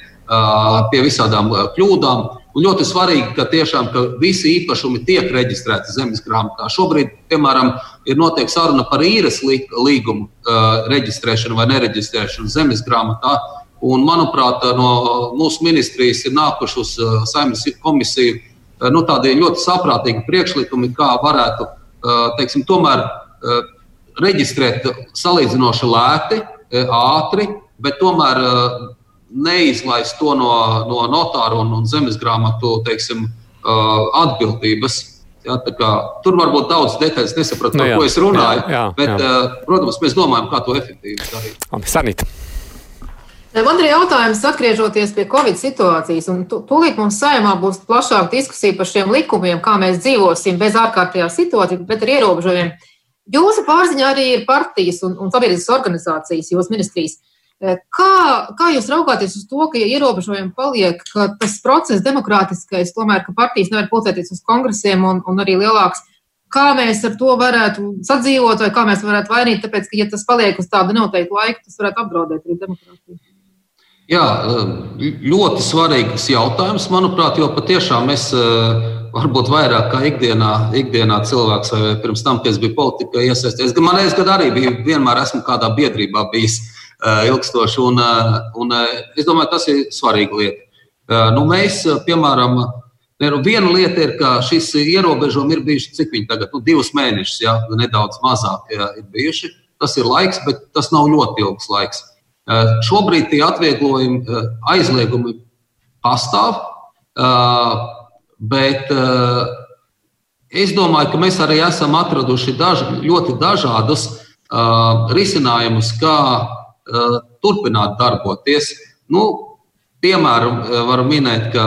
pie visādām kļūdām. Un ļoti svarīgi, ka tiešām ka visi īpašumi tiek reģistrēti zemes grāmatā. Šobrīd, piemēram, ir notiek saruna par īres līgumu uh, reģistrēšanu vai nereģistrēšanu zemes grāmatā. Un, manuprāt, no mūsu ministrijas ir nākuši uz uh, saimnes komisiju uh, nu, tādi ļoti saprātīgi priekšlikumi, kā varētu uh, teiksim, tomēr uh, reģistrēt salīdzinoši lēti, uh, ātri, bet tomēr neizlaist to no, no notāra un, un zemes grāmatu teiksim, uh, atbildības. Ja, kā, tur var būt daudz detaļas, nesapratu, nu, par ko es runāju. Jā, jā, bet, jā. Uh, protams, mēs domājam, kā to efektīvi darīt. Sanita. Man ir jautājums, atgriežoties pie Covid situācijas, un tūlīt mums saimā būs plašāka diskusija par šiem likumiem, kā mēs dzīvosim bez ārkārtējās situācijas, bet ar ierobežojumiem. Jūsu pārziņā arī ir partijas un, un sabiedriskas organizācijas, jūsu ministrijas. Eh, kā, kā jūs raugāties uz to, ka ja ierobežojumi paliek, ka tas process demokrātiskais, tomēr, ka partijas nevar pulcēties uz kongresiem un, un arī lielāks, kā mēs ar to varētu sadzīvot vai kā mēs varētu vainīt, tāpēc, ka, ja tas paliek uz tādu noteiktu laiku, tas varētu apdraudēt arī demokrātiju. Jā, ļoti svarīgs jautājums, manuprāt, jo patiešām es varbūt vairāk kā ikdienā, ikdienā cilvēks, vai pirms tam, kad es biju politikā iesaistījies. Man liekas, ka arī biju, vienmēr esmu kādā biedrībā bijis ilgstoši, un, un es domāju, tas ir svarīga lieta. Nu, mēs, piemēram, nu, viena lieta ir, ka šis ierobežojums ir bijuši cik viņi tagad, nu, divus mēnešus, ja, nedaudz mazāk ja, ir bijuši. Tas ir laiks, bet tas nav ļoti ilgs laiks. Šobrīd tie atvieglojumi, aizliegumi pastāv, bet es domāju, ka mēs arī esam atraduši daž, ļoti dažādus risinājumus, kā turpināt darboties. Nu, piemēram, varu minēt, ka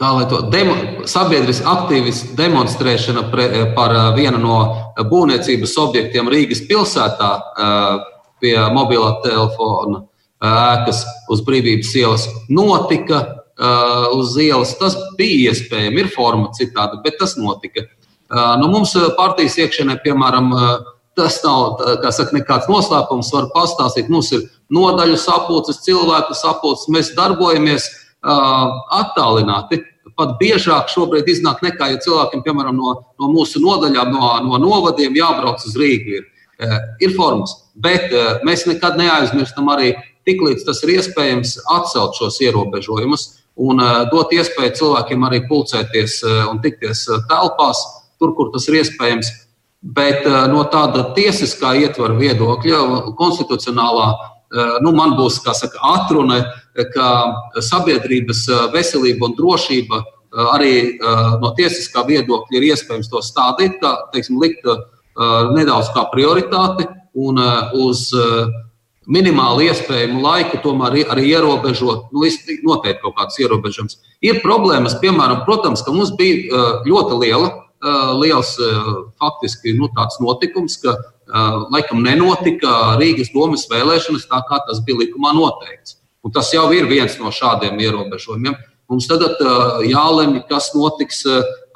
kā lai to demo, sabiedrisku aktīvistu demonstrēšana pre, par vienu no būvniecības objektiem Rīgas pilsētā pie mobilā telefona ēkas uz brīvības ielas notika uz ielas. Tas bija iespējams, ir forma citāda, bet tas notika. Nu, mums partijas iekšienē, piemēram, tas nav saka, nekāds noslēpums, var pastāstīt. Mums ir nodaļu sapulces, cilvēku sapulces, mēs darbojamies attālināti pat biežāk šobrīd iznāk nekā, ja cilvēkiem, piemēram, no, no mūsu nodaļām, no, no novadiem jābrauc uz Rīgu. Ir, eh, ir formas, bet eh, mēs nekad neaizmirstam arī, tiklīdz tas ir iespējams, atcelt šos ierobežojumus un eh, dot iespēju cilvēkiem arī pulcēties un tikties telpās, tur, kur tas ir iespējams. Bet no tāda tiesiskā ietvara viedokļa, konstitucionālā, nu, man būs saka, atruna, ka sabiedrības veselība un drošība arī no tiesiskā viedokļa ir iespējams to stādīt, kā teiksim, likt nedaudz kā prioritāti un uz minimāli iespējamu laiku tomēr arī ierobežot, nu, noteikti kaut kādas ierobežojumus. Ir problēmas, piemēram, protams, ka mums bija ļoti liela, liels faktiski nu, notikums, ka laikam nenotika Rīgas domas vēlēšanas tā, kā tas bija likumā noteikts. Un tas jau ir viens no šādiem ierobežojumiem. Mums tagad jālemj, kas notiks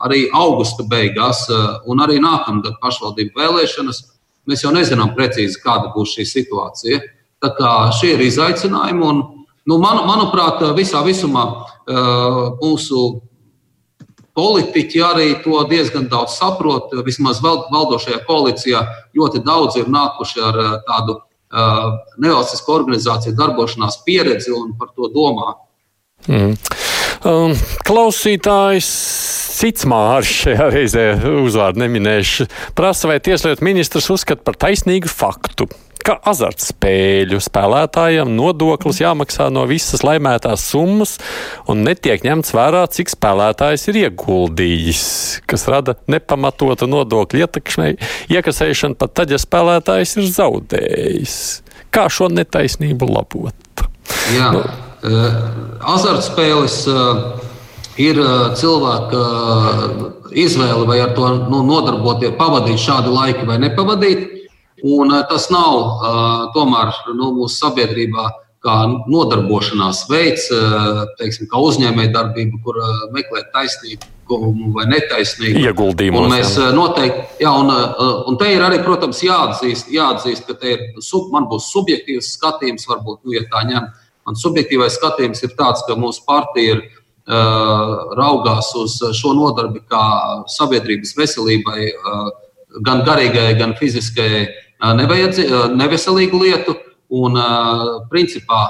arī augusta beigās, un arī nākamgad pašvaldību vēlēšanas. Mēs jau nezinām precīzi, kāda būs šī situācija. Tā kā šie ir izaicinājumi, un, nu, man, manuprāt, visā visumā mūsu politiķi arī to diezgan daudz saprot. Vismaz valdošajā koalīcijā ļoti daudz ir nākuši ar tādu nevalstisku organizāciju darbošanās pieredzi un par to domā. Mm. Um, klausītājs cits mārš šajā reizē uzvārdu neminēšu. Prasa, vai tieslietu ministrs uzskata par taisnīgu faktu, ka azartspēļu spēlētājiem nodoklis jāmaksā no visas laimētās summas un netiek ņemts vērā, cik spēlētājs ir ieguldījis, kas rada nepamatotu nodokļu iekasēšanu pat tad, ja spēlētājs ir zaudējis. Kā šo netaisnību labot? Jā, nu, uh, azartspēles. Uh, ir cilvēka izvēle, vai ar to nu, nodarboties, pavadīt šādu laiku vai nepavadīt. Un eh, tas nav eh, tomēr nu, mūsu sabiedrībā kā nodarbošanās veids, eh, teiksim, kā uzņēmējdarbība, kur meklēt taisnību vai netaisnību. Ieguldījumu. Mēs noteikti, jā, un, un te ir arī, protams, jāatzīst, jāatzīst ka ir, sub, man būs subjektīvs skatījums, varbūt, nu, ja tā ņem. Man subjektīvais skatījums ir tāds, ka mūsu partija ir uh, raugās uz šo nodarbi kā sabiedrības veselībai, uh, gan garīgai, gan fiziskai neveselīgu lietu un principā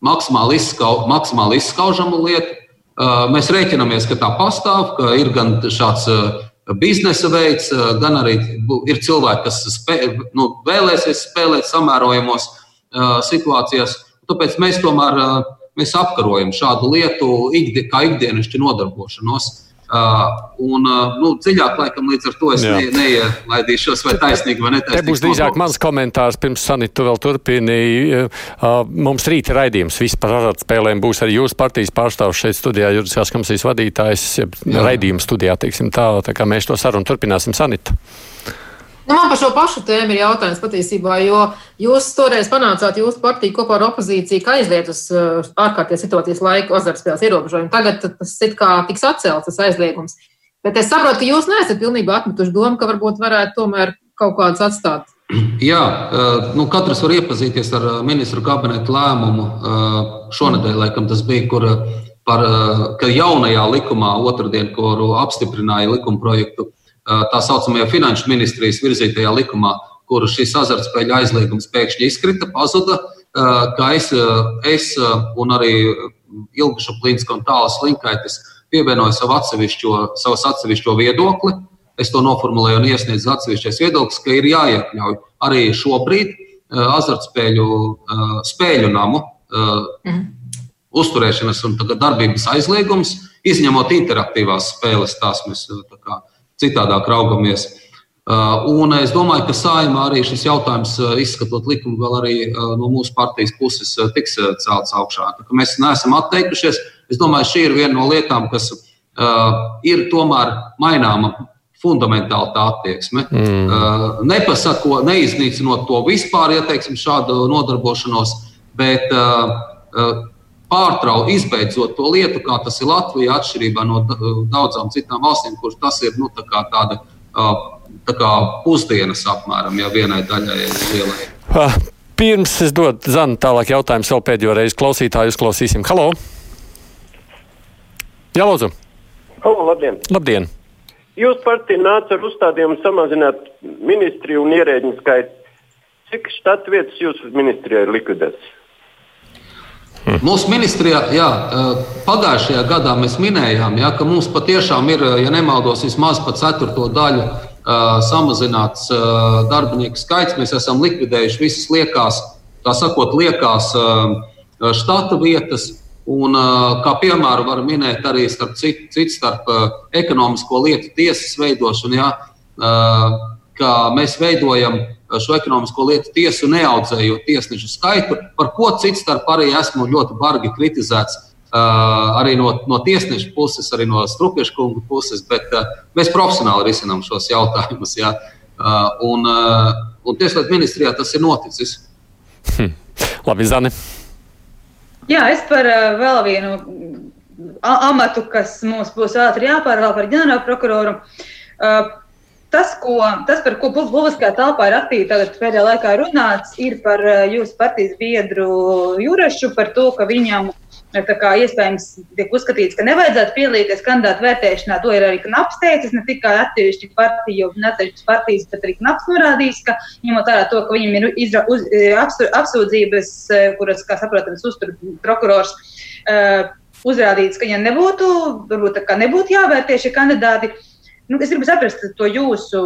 maksimāli, izskau, maksimāli izskaužamu lietu. Mēs rēķinamies, ka tā pastāv, ka ir gan šāds biznesa veids, gan arī ir cilvēki, kas spē, nu, vēlēsies spēlēt samērojamos situācijās. Tāpēc mēs tomēr mēs apkarojam šādu lietu ikdi, kā ikdienišķu nodarbošanos. Uh, un, uh, nu, dziļāk, laikam, līdz ar to es ne, neielaidīšos, vai taisnīgi vai netaisnīgi. Te būs drīzāk mans komentārs, pirms Sanita vēl turpināja. Uh, mums rīt raidījums viss par azartspēlēm būs arī jūsu partijas pārstāvs šeit studijā, juridiskās komisijas vadītājs, raidījuma studijā, teiksim tā, tā kā mēs to sarunu turpināsim Sanita. Nu, man par šo pašu tēmu ir jautājums patiesībā, jo jūs toreiz panācāt jūsu partiju kopā ar opozīciju, ka aizliet uz uh, ārkārtējās situācijas laiku azartspēles ierobežojumu. Tagad tas it kā tiks atcelts, tas aizliegums. Bet es saprotu, ka jūs neesat pilnībā atmetuši domu, ka varbūt varētu tomēr kaut kādus atstāt. *clears throat* Jā, uh, nu, katrs var iepazīties ar uh, ministru kabinetu lēmumu. Šonadēļ, laikam, tas bija, kur par, jaunajā likumā, otrdien, kuru apstiprināja likuma projektu, tā saucamajā finanšu ministrijas virzītajā likumā, kur šis azartspēļu aizliegums pēkšņi izkrita, pazuda, ka es, es un arī Ilga Šuplīnska un Tālas Linkaitis pievienoja savu atsevišķo, savas atsevišķo viedokli. Es to noformulēju un iesniedzu atsevišķais viedoklis, ka ir jāiekļauj arī šobrīd azartspēļu spēļu namu mm. uzturēšanas un darbības aizliegums, izņemot interaktīvās spēles. Tās mēs kā, citādāk raugamies. Uh, un es domāju, ka saimā arī šis jautājums, uh, izskatot likumu, vēl arī uh, no mūsu partijas puses tiks celts augšā. Mēs neesam atteikušies. Es domāju, šī ir viena no lietām, kas ir tomēr maināma fundamentāli tā attieksme. Mm. Nepasako, neiznīcinot to vispār, ja teiksim, šādu nodarbošanos, bet pārtraukt, izbeidzot to lietu, kā tas ir Latvijā, atšķirībā no daudzām citām valstīm, kur tas ir nu, tā tāda tā kā pusdienas apmēram, ja vienai daļai lielai. Pirms es dodu Zanu tālāk jautājumu vēl pēdējo reizi klausītāju uzklausīsim. Halo! Jā, lūdzu! Halo, labdien! Labdien! Jūs partija nāca ar uzstādījumu samazināt ministriju un ierēģiņu skaitu. Cik štatu vietas jūsu ministrijā ir likvidētas? Hmm. Mūsu ministrijā, jā, pagājušajā gadā mēs minējām, jā, ka mums patiešām ir, ja nemaldos, vismaz pa ceturto daļu samazināts darbinieku skaits. Mēs esam likvidējuši visas liekās, tā sakot, liekās štata vietas. Un, kā piemēru var minēt arī starp citu, cit starp ekonomisko lietu tiesas veidošanu, ja, ka mēs veidojam šo ekonomisko lietu tiesu neaudzējot tiesnešu skaitu, par ko cits starp arī esmu ļoti bargi kritizēts Uh, arī no, no tiesneša puses, arī no Strunkeša kunga puses, bet uh, mēs profesionāli risinām šos jautājumus. Ja? Uh, un, uh, un Tieslietu ministrijā tas ir noticis. Hm. Labi, Zani. Jā, es par uh, vēl vienu amatu, kas mums būs ātri jāpārvalda par ģenerālu prokuroru. Uh, Tas, ko, tas, par ko publiskā telpā ir aktīvi pēdējā laikā runāts, ir par jūsu partijas biedru Jurašu, par to, ka viņam kā, iespējams tiek uzskatīts, ka nevajadzētu piedalīties kandidātu vērtēšanā. To ir arī Knaps teicis, ne tikai atsevišķi partiju, ne atsevišķas partijas, bet arī Knaps norādījis, ka ņemot vērā to, ka viņam ir izra, uz, apsūdzības, kuras, kā saprotams, uztur prokurors. Uh, uzrādīts, ka viņam nebūtu, varbūt, nebūtu jāvērtē šie kandidāti. Uh, Nu, es gribu saprast to jūsu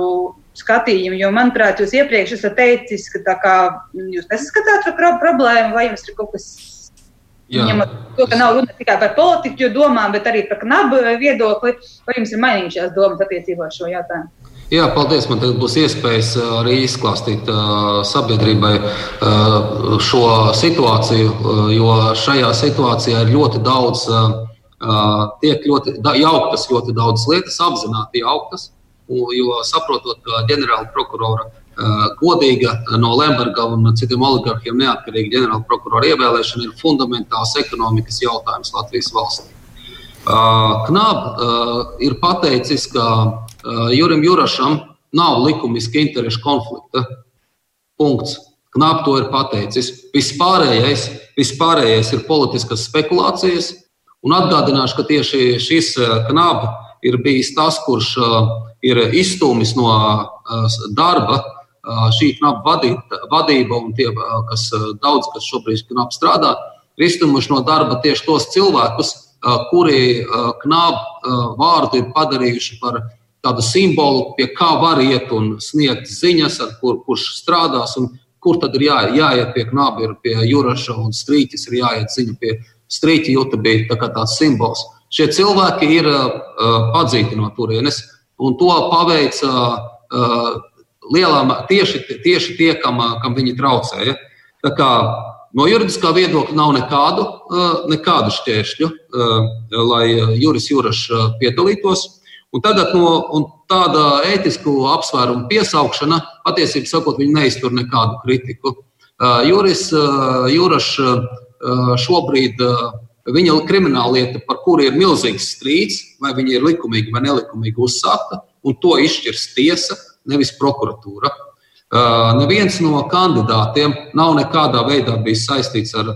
skatījumu, jo, manuprāt, jūs iepriekš esat teicis, ka kā, jūs nesaskatāt šo problēmu, vai jums ir kaut kas ņemot to, ka nav runa tikai par politiķu domām, bet arī par knabu viedokli, vai jums ir mainījušās domas attiecībā uz šo jautājumu? Jā, paldies. Man tagad būs iespējas arī izklāstīt uh, sabiedrībai uh, šo situāciju, uh, jo šajā situācijā ir ļoti daudz uh, tiek ļoti jauktas ļoti daudzas lietas, apzināti jauktas. Jo saprotot, ka ģenerāla prokurora godīga no Lemberga un citiem oligarkiem neatkarīga ģenerāla prokurora ievēlēšana ir fundamentāls ekonomikas jautājums Latvijas valstī. Knāb ir pateicis, ka Jurim Jurašam nav likumiski interešu konflikta. Punkts. Knāb to ir pateicis. Vispārējais, vispārējais ir politiskas spekulācijas, Un atgādināšu, ka tieši šis eh, knāba ir bijis tas, kurš eh, ir izstūmis no eh, darba šī knaba vadība un tie, kas daudz, kas šobrīd knaba strādā, ir izstūmuši no darba tieši tos cilvēkus, kuri knaba vārdu ir padarījuši par tādu simbolu, pie kā var iet un sniegt ziņas, ar kur, kurš strādās un kur tad ir jā, jāiet pie knaba, ir pie jūraša un strīķis, ir jāiet ziņa pie strīķa jūta bija tā tāds simbols. Šie cilvēki ir uh, padzīti no turienes, un to paveica uh, lielām, tieši, tieši tie, kam, kam viņi traucēja. Tā kā, no juridiskā viedokļa nav nekādu, uh, nekādu šķēršļu, uh, lai Juris Jurašs piedalītos. Un tagad no un tāda ētisku apsvērumu piesaukšana, patiesībā sakot, neiztur nekādu kritiku. Uh, Juris uh, Jurašs šobrīd viņa krimināla lieta, par kuru ir milzīgs strīds, vai viņa ir likumīgi vai nelikumīgi uzsākta, un to izšķirs tiesa, nevis prokuratūra. Neviens no kandidātiem nav nekādā veidā bijis saistīts ar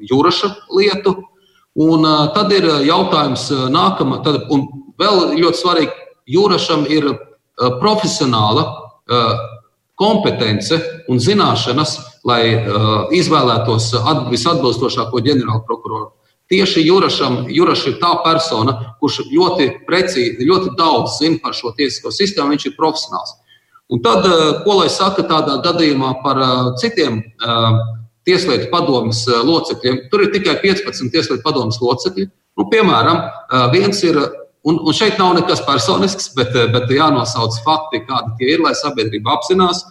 Juraša lietu. Un tad ir jautājums nākamā, tad, un vēl ļoti svarīgi, Jūrašam ir profesionāla kompetence un zināšanas, lai uh, izvēlētos at, visatbilstošāko ģenerālu prokuroru. Tieši Jurašam, Juraš ir tā persona, kurš ļoti precīzi, ļoti daudz zina par šo tiesisko sistēmu. Viņš ir profesionāls. Un tad, ko lai saka tādā gadījumā par citiem tieslietu padomus locekļiem? Tur ir tikai 15 tieslietu padomus locekļi. Nu, piemēram, viens ir Un, un šeit nav nekas personisks, bet, bet jānosauc fakti, kādi tie ir, lai sabiedrība apzinās.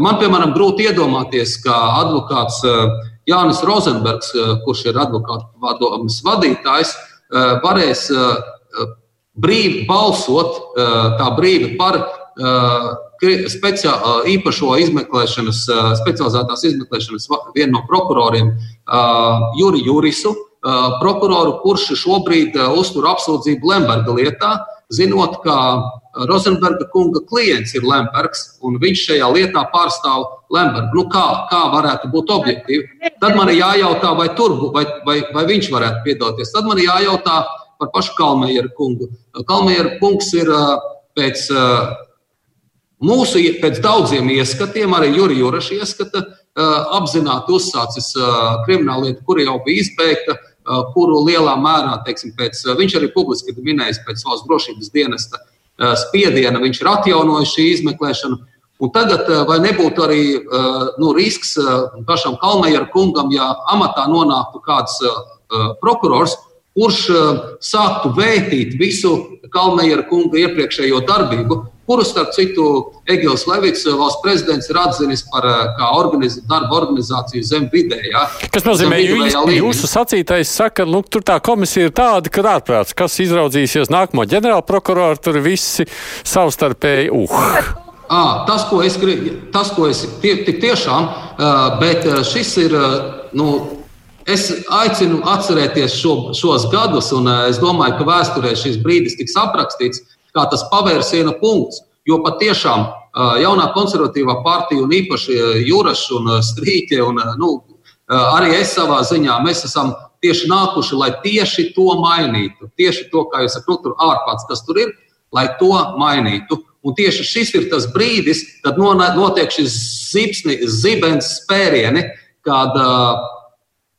Man, piemēram, grūti iedomāties, ka advokāts Jānis Rozenbergs, kurš ir advokātu padomus vadītājs, varēs brīvi balsot, tā brīvi par speciā, īpašo izmeklēšanas, specializētās izmeklēšanas vienu no prokuroriem, Juri Jurisu prokuroru, kurš šobrīd uztur apsūdzību Lemberga lietā, zinot, ka Rozenberga kunga klients ir Lembergs, un viņš šajā lietā pārstāv Lembergu. Nu, kā, kā varētu būt objektīvi? Tad man ir jājautā, vai, tur, vai, vai, vai viņš varētu piedalīties. Tad man ir jājautā par pašu Kalmejeru kungu. Kalmejeru kungs ir pēc mūsu, pēc daudziem ieskatiem, arī Jurija Juraša ieskata, apzināti uzsācis krimināllietu, kur jau bija izbeigta kuru lielā mērā, teiksim, pēc, viņš arī publiski minējis pēc savas drošības dienesta uh, spiediena, viņš ir atjaunojis šī izmeklēšanu. Un tagad vai nebūtu arī nu, risks pašam Kalmejeram kungam, ja amatā nonāktu kāds prokurors, kurš sāktu vērtīt visu Kalmejera kunga iepriekšējo darbību, kuru, starp citu, Egils Levits, valsts prezidents, ir atzinis par kā organiz, darba organizāciju zem vidē. Ja? Kas nozīmē, ka jūs, jūsu sacītais saka, nu, tur tā komisija ir tāda, ka ārprāts, kas izraudzīsies nākamo ģenerāla prokuroru, tur visi savstarpēji uh. À, tas, ko es gribu, tas, ko es tie, tik tiešām, bet šis ir, nu, Es aicinu atcerēties šo, šos gadus, un eh, es domāju, ka vēsturē šis brīdis tiks aprakstīts kā tas pavērsiena punkts. Jo patiešām jaunā konservatīvā partija, un īpaši Jūras un Strīķe, un nu, arī es savā ziņā, mēs esam tieši nākuši, lai tieši to mainītu. Tieši to, kā jūs sakat, nu, tur ārpats, kas tur ir, lai to mainītu. Un tieši šis ir tas brīdis, kad notiek šis zibsni, zibens spērieni, kad uh,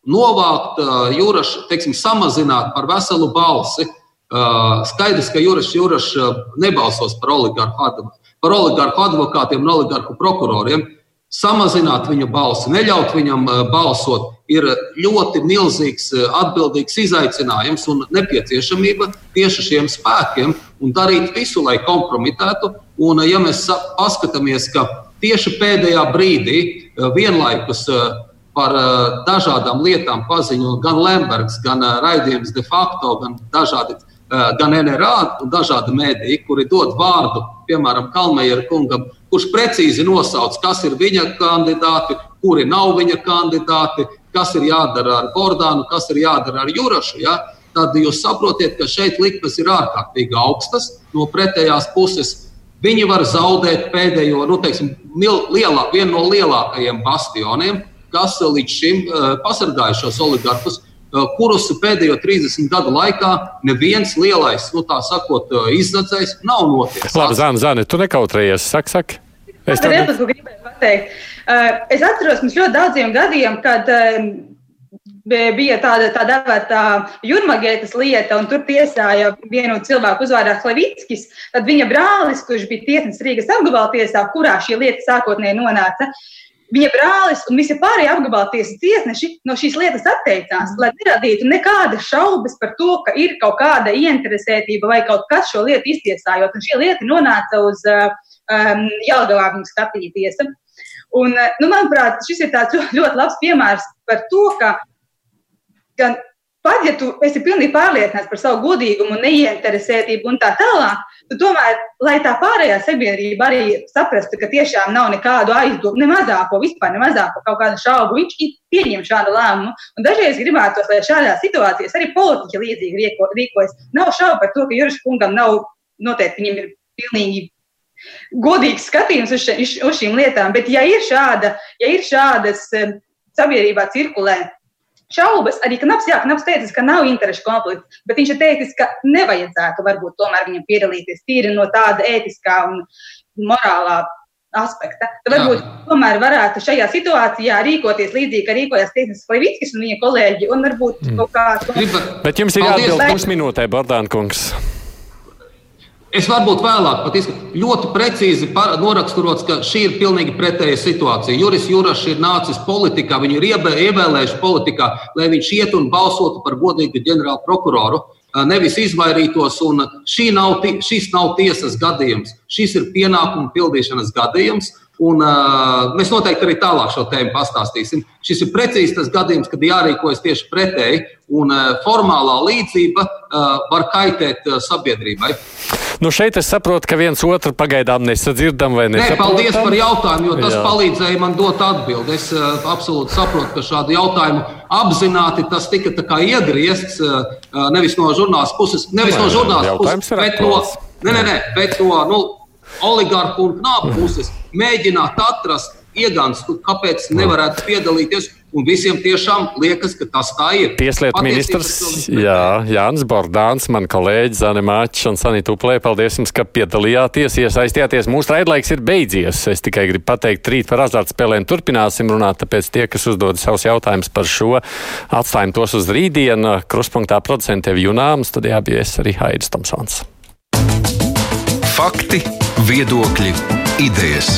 novākt jūras, teiksim, samazināt par veselu balsi. Skaidrs, ka Juris Juras nebalsos par oligarhu, par oligarhu advokātiem un oligarhu prokuroriem. Samazināt viņa balsi, neļaut viņam balsot, ir ļoti milzīgs, atbildīgs izaicinājums un nepieciešamība tieši šiem spēkiem un darīt visu, lai kompromitētu. Un, ja mēs paskatāmies, ka tieši pēdējā brīdī vienlaikus par dažādām lietām paziņo gan Lembergs, gan raidījums de facto, gan dažādi. Uh, gan NRA, un dažādi mēdīji, kuri dod vārdu, piemēram, Kalmejeram kungam, kurš precīzi nosauc, kas ir viņa kandidāti, kuri nav viņa kandidāti, kas ir jādara ar Bordānu, kas ir jādara ar Jurašu. Ja? Tad jūs saprotat, ka šeit likmes ir ārkārtīgi augstas. No pretējās puses viņi var zaudēt pēdējo, nu, teiksim, lielā, vienu no lielākajiem bastioniem, kas līdz šim eh, pasargāja šos oligarhus, eh, kurus pēdējo 30 gadu laikā neviens lielais, nu tā sakot, eh, iznācējs nav notiesāts. Labi, Zāne, Zāne, tu nekautrējies, saka, saka. Es, tad... es atceros, mums ļoti daudziem gadiem, kad bija tāda tā dēvēta jūrmagētas lieta, un tur tiesāja vienu cilvēku uzvārdā Klevickis. Tad viņa brālis, kurš bija tiesnesis Rīgas apgabalā tiesā, kurā šī lieta sākotnēji nonāca, Viņa brālis un visi pārējie apgabala tiesas tiesneši no šīs lietas atteicās, lai neradītu nekādas šaubas par to, ka ir kaut kāda ieinteresētība vai kaut kas šo lietu iztiesājot. Un šī lieta nonāca uz um, Jālgavā viņa skatīja tiesa. Un, nu, manuprāt, šis ir *laughs* ļoti labs piemērs par to, ka gan pat, ja tu esi pilnīgi pārliecināts par savu godīgumu, neieinteresētību un tā tālāk, Tu tomēr, lai tā pārējā sabiedrība arī saprastu, ka tiešām nav nekādu aizdomu, ne mazāko, vispār ne mazāko kaut kādu šaubu, viņš pieņem šādu lēmumu. Un dažreiz gribētu, lai šādās situācijās arī politiķi līdzīgi rīkojas. Nav šaubu par to, ka Juris kungam nav noteikti viņam ir pilnīgi godīgs skatījums uz, še, uz šīm lietām, bet ja ir, šāda, ja ir šādas sabiedrībā cirkulē šaubas. Arī Knaps, jā, Knaps teica, ka nav interešu konflikts, bet viņš ir teicis, ka nevajadzētu varbūt tomēr viņam piedalīties tīri no tāda ētiskā un morālā aspekta. Tad varbūt Jā. tomēr varētu šajā situācijā rīkoties līdzīgi, kā rīkojās Tiesnesis Klevickis un viņa kolēģi, un varbūt mm. kaut kā. Bet jums ir jāatbild pusminūtē, Bordāna kungs. Es varbūt vēlāk pat izskatu, ļoti precīzi noraksturots, ka šī ir pilnīgi pretēja situācija. Juris Jurašs ir nācis politikā, viņu ir ievēlējuši politikā, lai viņš iet un balsotu par godīgu ģenerālu prokuroru. Nevis izvairītos, un nav, šis nav tiesas gadījums. Šis ir pienākumu pildīšanas gadījums. Un, uh, mēs noteikti arī tālāk šo tēmu pastāstīsim. Šis ir precīzi tas gadījums, kad jārīkojas tieši pretēji, un uh, formālā līdzība uh, var kaitēt uh, sabiedrībai. Nu šeit es saprotu, ka viens otru pagaidām nesadzirdam vai nesaprotam. Nē, paldies par jautājumu, jo tas Jā. palīdzēja man dot atbildi. Es uh, absolūti saprotu, ka šādu jautājumu apzināti tas tika iegriezts uh, nevis no žurnālistu puses, nevis no žurnālistu puses, bet no, ne, ne, ne, bet no nu, oligarhu un knāpu puses mēģināt atrast ieganstu, kāpēc nevarētu piedalīties. Un visiem tiešām liekas, ka tas tā ir. Tieslietu ministrs jā, Jānis Bordāns, man kolēģi Zane Māčs un Sanita Uplē, paldies jums, ka piedalījāties, iesaistījāties. Mūsu raidlaiks ir beidzies. Es tikai gribu pateikt, rīt par azartspēlēm turpināsim runāt, tāpēc tie, kas uzdod savus jautājumus par šo, atstājam tos uz rītdienu. Kruspunktā producentiem Junām, studijā bija es arī Haidis Tomsons. Fakti, viedokļi, idejas.